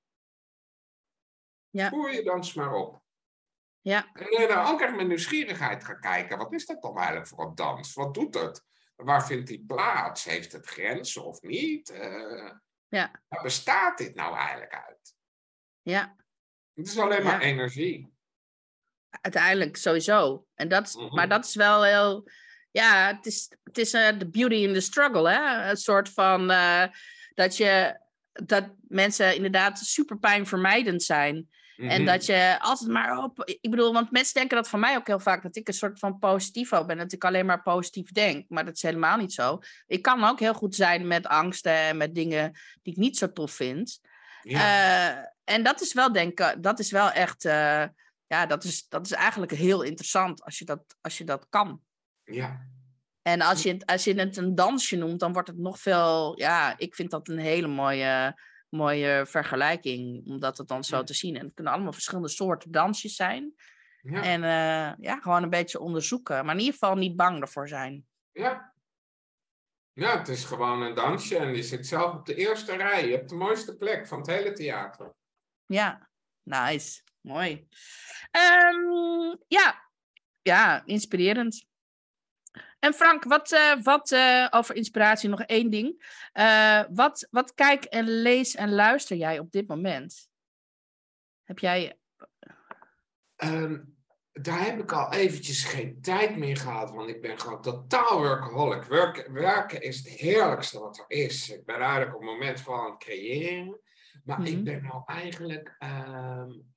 Ja. Voer je dans maar op. Ja. En dan ook echt met nieuwsgierigheid gaat kijken, wat is dat dan eigenlijk voor een dans? Wat doet het? Waar vindt die plaats? Heeft het grenzen of niet? Uh, ja. Waar bestaat dit nou eigenlijk uit? Ja. Het is alleen maar energie. Uiteindelijk, sowieso. En dat, mhm. Maar dat is wel heel... Ja, het is, het is uh, the beauty in the struggle, hè? Een soort van... Uh, dat je... Dat mensen inderdaad super pijnvermijdend zijn. En mhm. dat je altijd maar op. Ik bedoel, want mensen denken dat van mij ook heel vaak dat ik een soort van positivo ben. Dat ik alleen maar positief denk. Maar dat is helemaal niet zo. Ik kan ook heel goed zijn met angsten en met dingen die ik niet zo tof vind. Ja. Uh, en dat is wel denken, dat is wel echt. Ja, dat is, dat is eigenlijk heel interessant als je dat, als je dat kan. Ja. En als je, als je het een dansje noemt, dan wordt het nog veel. Ja, ik vind dat een hele mooie mooie vergelijking om dat dan zo te zien. En het kunnen allemaal verschillende soorten dansjes zijn. Ja. En uh, ja, gewoon een beetje onderzoeken. Maar in ieder geval niet bang ervoor zijn. Ja. Ja, het is gewoon een dansje en je zit zelf op de eerste rij. Je hebt de mooiste plek van het hele theater. Ja, nice. Mooi. Um, ja. ja, inspirerend. En Frank, wat, uh, wat uh, over inspiratie nog één ding. Uh, wat, wat kijk en lees en luister jij op dit moment? Heb jij. Um, daar heb ik al eventjes geen tijd meer gehad, want ik ben gewoon totaal workaholic. Werken, werken is het heerlijkste wat er is. Ik ben eigenlijk op het moment van aan het creëren. Maar mm -hmm. ik mhm. ben nou eigenlijk um,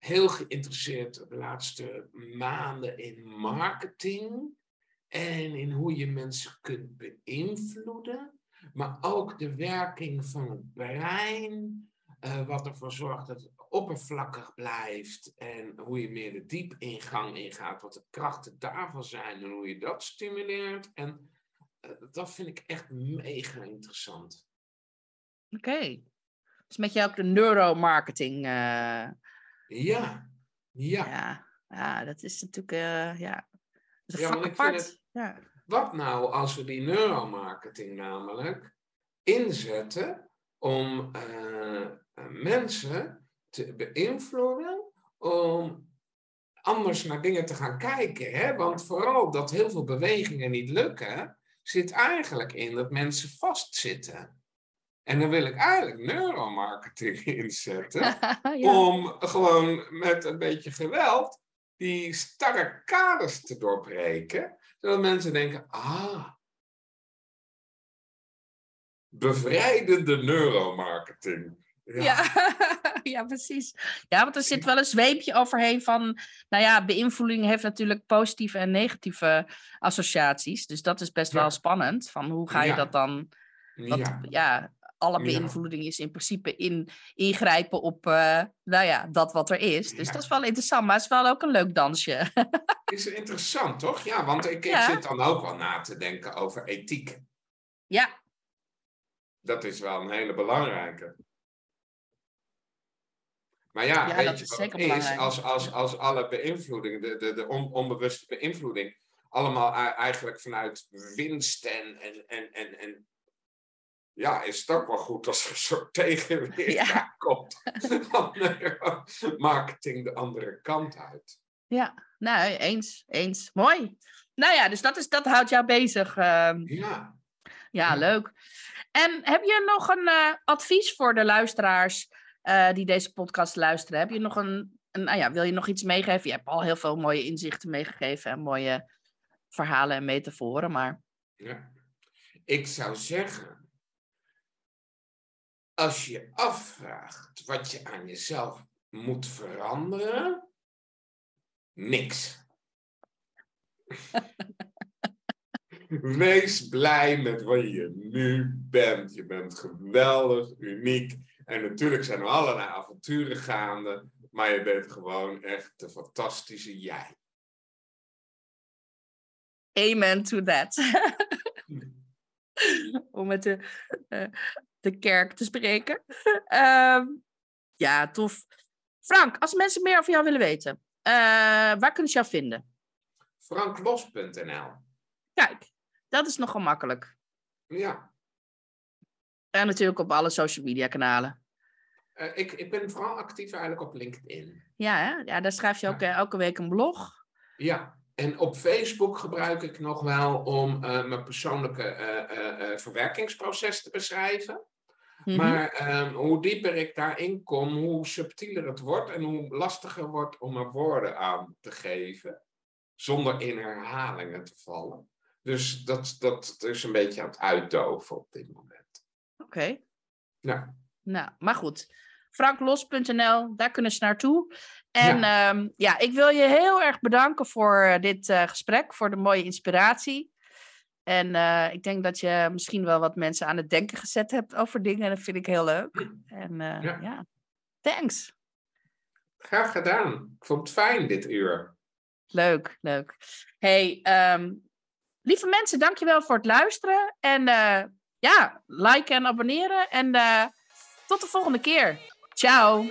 heel geïnteresseerd de laatste maanden in marketing en in hoe je mensen kunt beïnvloeden, maar ook de werking van het brein, uh, wat ervoor zorgt dat het oppervlakkig blijft en hoe je meer de diepingang ingaat, wat de krachten daarvan zijn en hoe je dat stimuleert. En uh, dat vind ik echt mega interessant. Oké. Dus met jou ook de neuromarketing. Uh... Ja. ja. Ja. Ja, dat is natuurlijk, ja, dat is ja, apart. Ja. Wat nou als we die neuromarketing namelijk inzetten om uh, mensen te beïnvloeden om anders naar dingen te gaan kijken. Hè? Want vooral dat heel veel bewegingen niet lukken, zit eigenlijk in dat mensen vastzitten. En dan wil ik eigenlijk neuromarketing inzetten om gewoon met een beetje geweld die starre kaders te doorbreken zodat mensen denken, ah, bevrijdende neuromarketing. Ja. Ja. ja, precies. Ja, want er zit wel een zweepje overheen van, nou ja, beïnvloeding heeft natuurlijk positieve en negatieve associaties. Dus dat is best wel spannend. Van hoe ga je dat dan, wat, ja alle beïnvloeding is in principe in, ingrijpen op uh, nou ja, dat wat er is. Dus dat is wel interessant, maar het is wel ook een leuk dansje. is interessant, toch? Ja, want ik, ik zit dan ook wel na te denken over ethiek. Ja. Dat is wel een hele belangrijke. Maar ja, ja weet je wat is? Als, als, als alle beïnvloeding, de, de, de onbewuste beïnvloeding, allemaal eigenlijk vanuit winst en, en, en, en, en ja, is het ook wel goed als er een soort tegenweer ja. komt. Marketing de andere kant uit. Ja, nou, eens, eens. Mooi. Nou ja, dus dat, is, dat houdt jou bezig. Ehm. ja. ja. leuk. En heb je nog een uh, advies voor de luisteraars uh, die deze podcast luisteren? Heb je nog een, een, nou ja, wil je nog iets meegeven? Je hebt al heel veel mooie inzichten meegegeven en mooie verhalen en metaforen, maar... Ja. Ik zou zeggen, als je afvraagt wat je aan jezelf moet veranderen, niks. Wees blij met wat je nu bent. Je bent geweldig, uniek. En natuurlijk zijn er allerlei avonturen gaande, maar je bent gewoon echt de fantastische jij. Amen to that. Om met de, uh, de kerk te spreken. Uh, ja, tof. Frank, als mensen meer over jou willen weten, uh, waar kunnen ze jou vinden? franklos.nl. Kijk, dat is nog gemakkelijk. Ja. En natuurlijk op alle social media kanalen. Uh, ik, ik ben vooral actief eigenlijk op LinkedIn. Ja, hè? ja daar schrijf je ook uh, elke week een blog. Ja, en op Facebook gebruik ik nog wel om uh, mijn persoonlijke verwerkingsproces te beschrijven. Mm -hmm. Maar um, hoe dieper ik daarin kom, hoe subtieler het wordt en hoe lastiger wordt om er woorden aan te geven zonder in herhalingen te vallen. Dus dat, dat is een beetje aan het uitdoven op dit moment. Oké. Okay. Ja. Nou, maar goed. Franklos.nl, daar kunnen ze naartoe. En ja. Um, ja, ik wil je heel erg bedanken voor dit uh, gesprek, voor de mooie inspiratie. En uh, ik denk dat je misschien wel wat mensen aan het denken gezet hebt over dingen. En dat vind ik heel leuk. En uh, ja. ja, thanks. Graag gedaan. Ik vond het fijn dit uur. Leuk, leuk. Hey, um, lieve mensen, dankjewel voor het luisteren. En uh, ja, liken en abonneren. En tot de volgende keer. Ciao.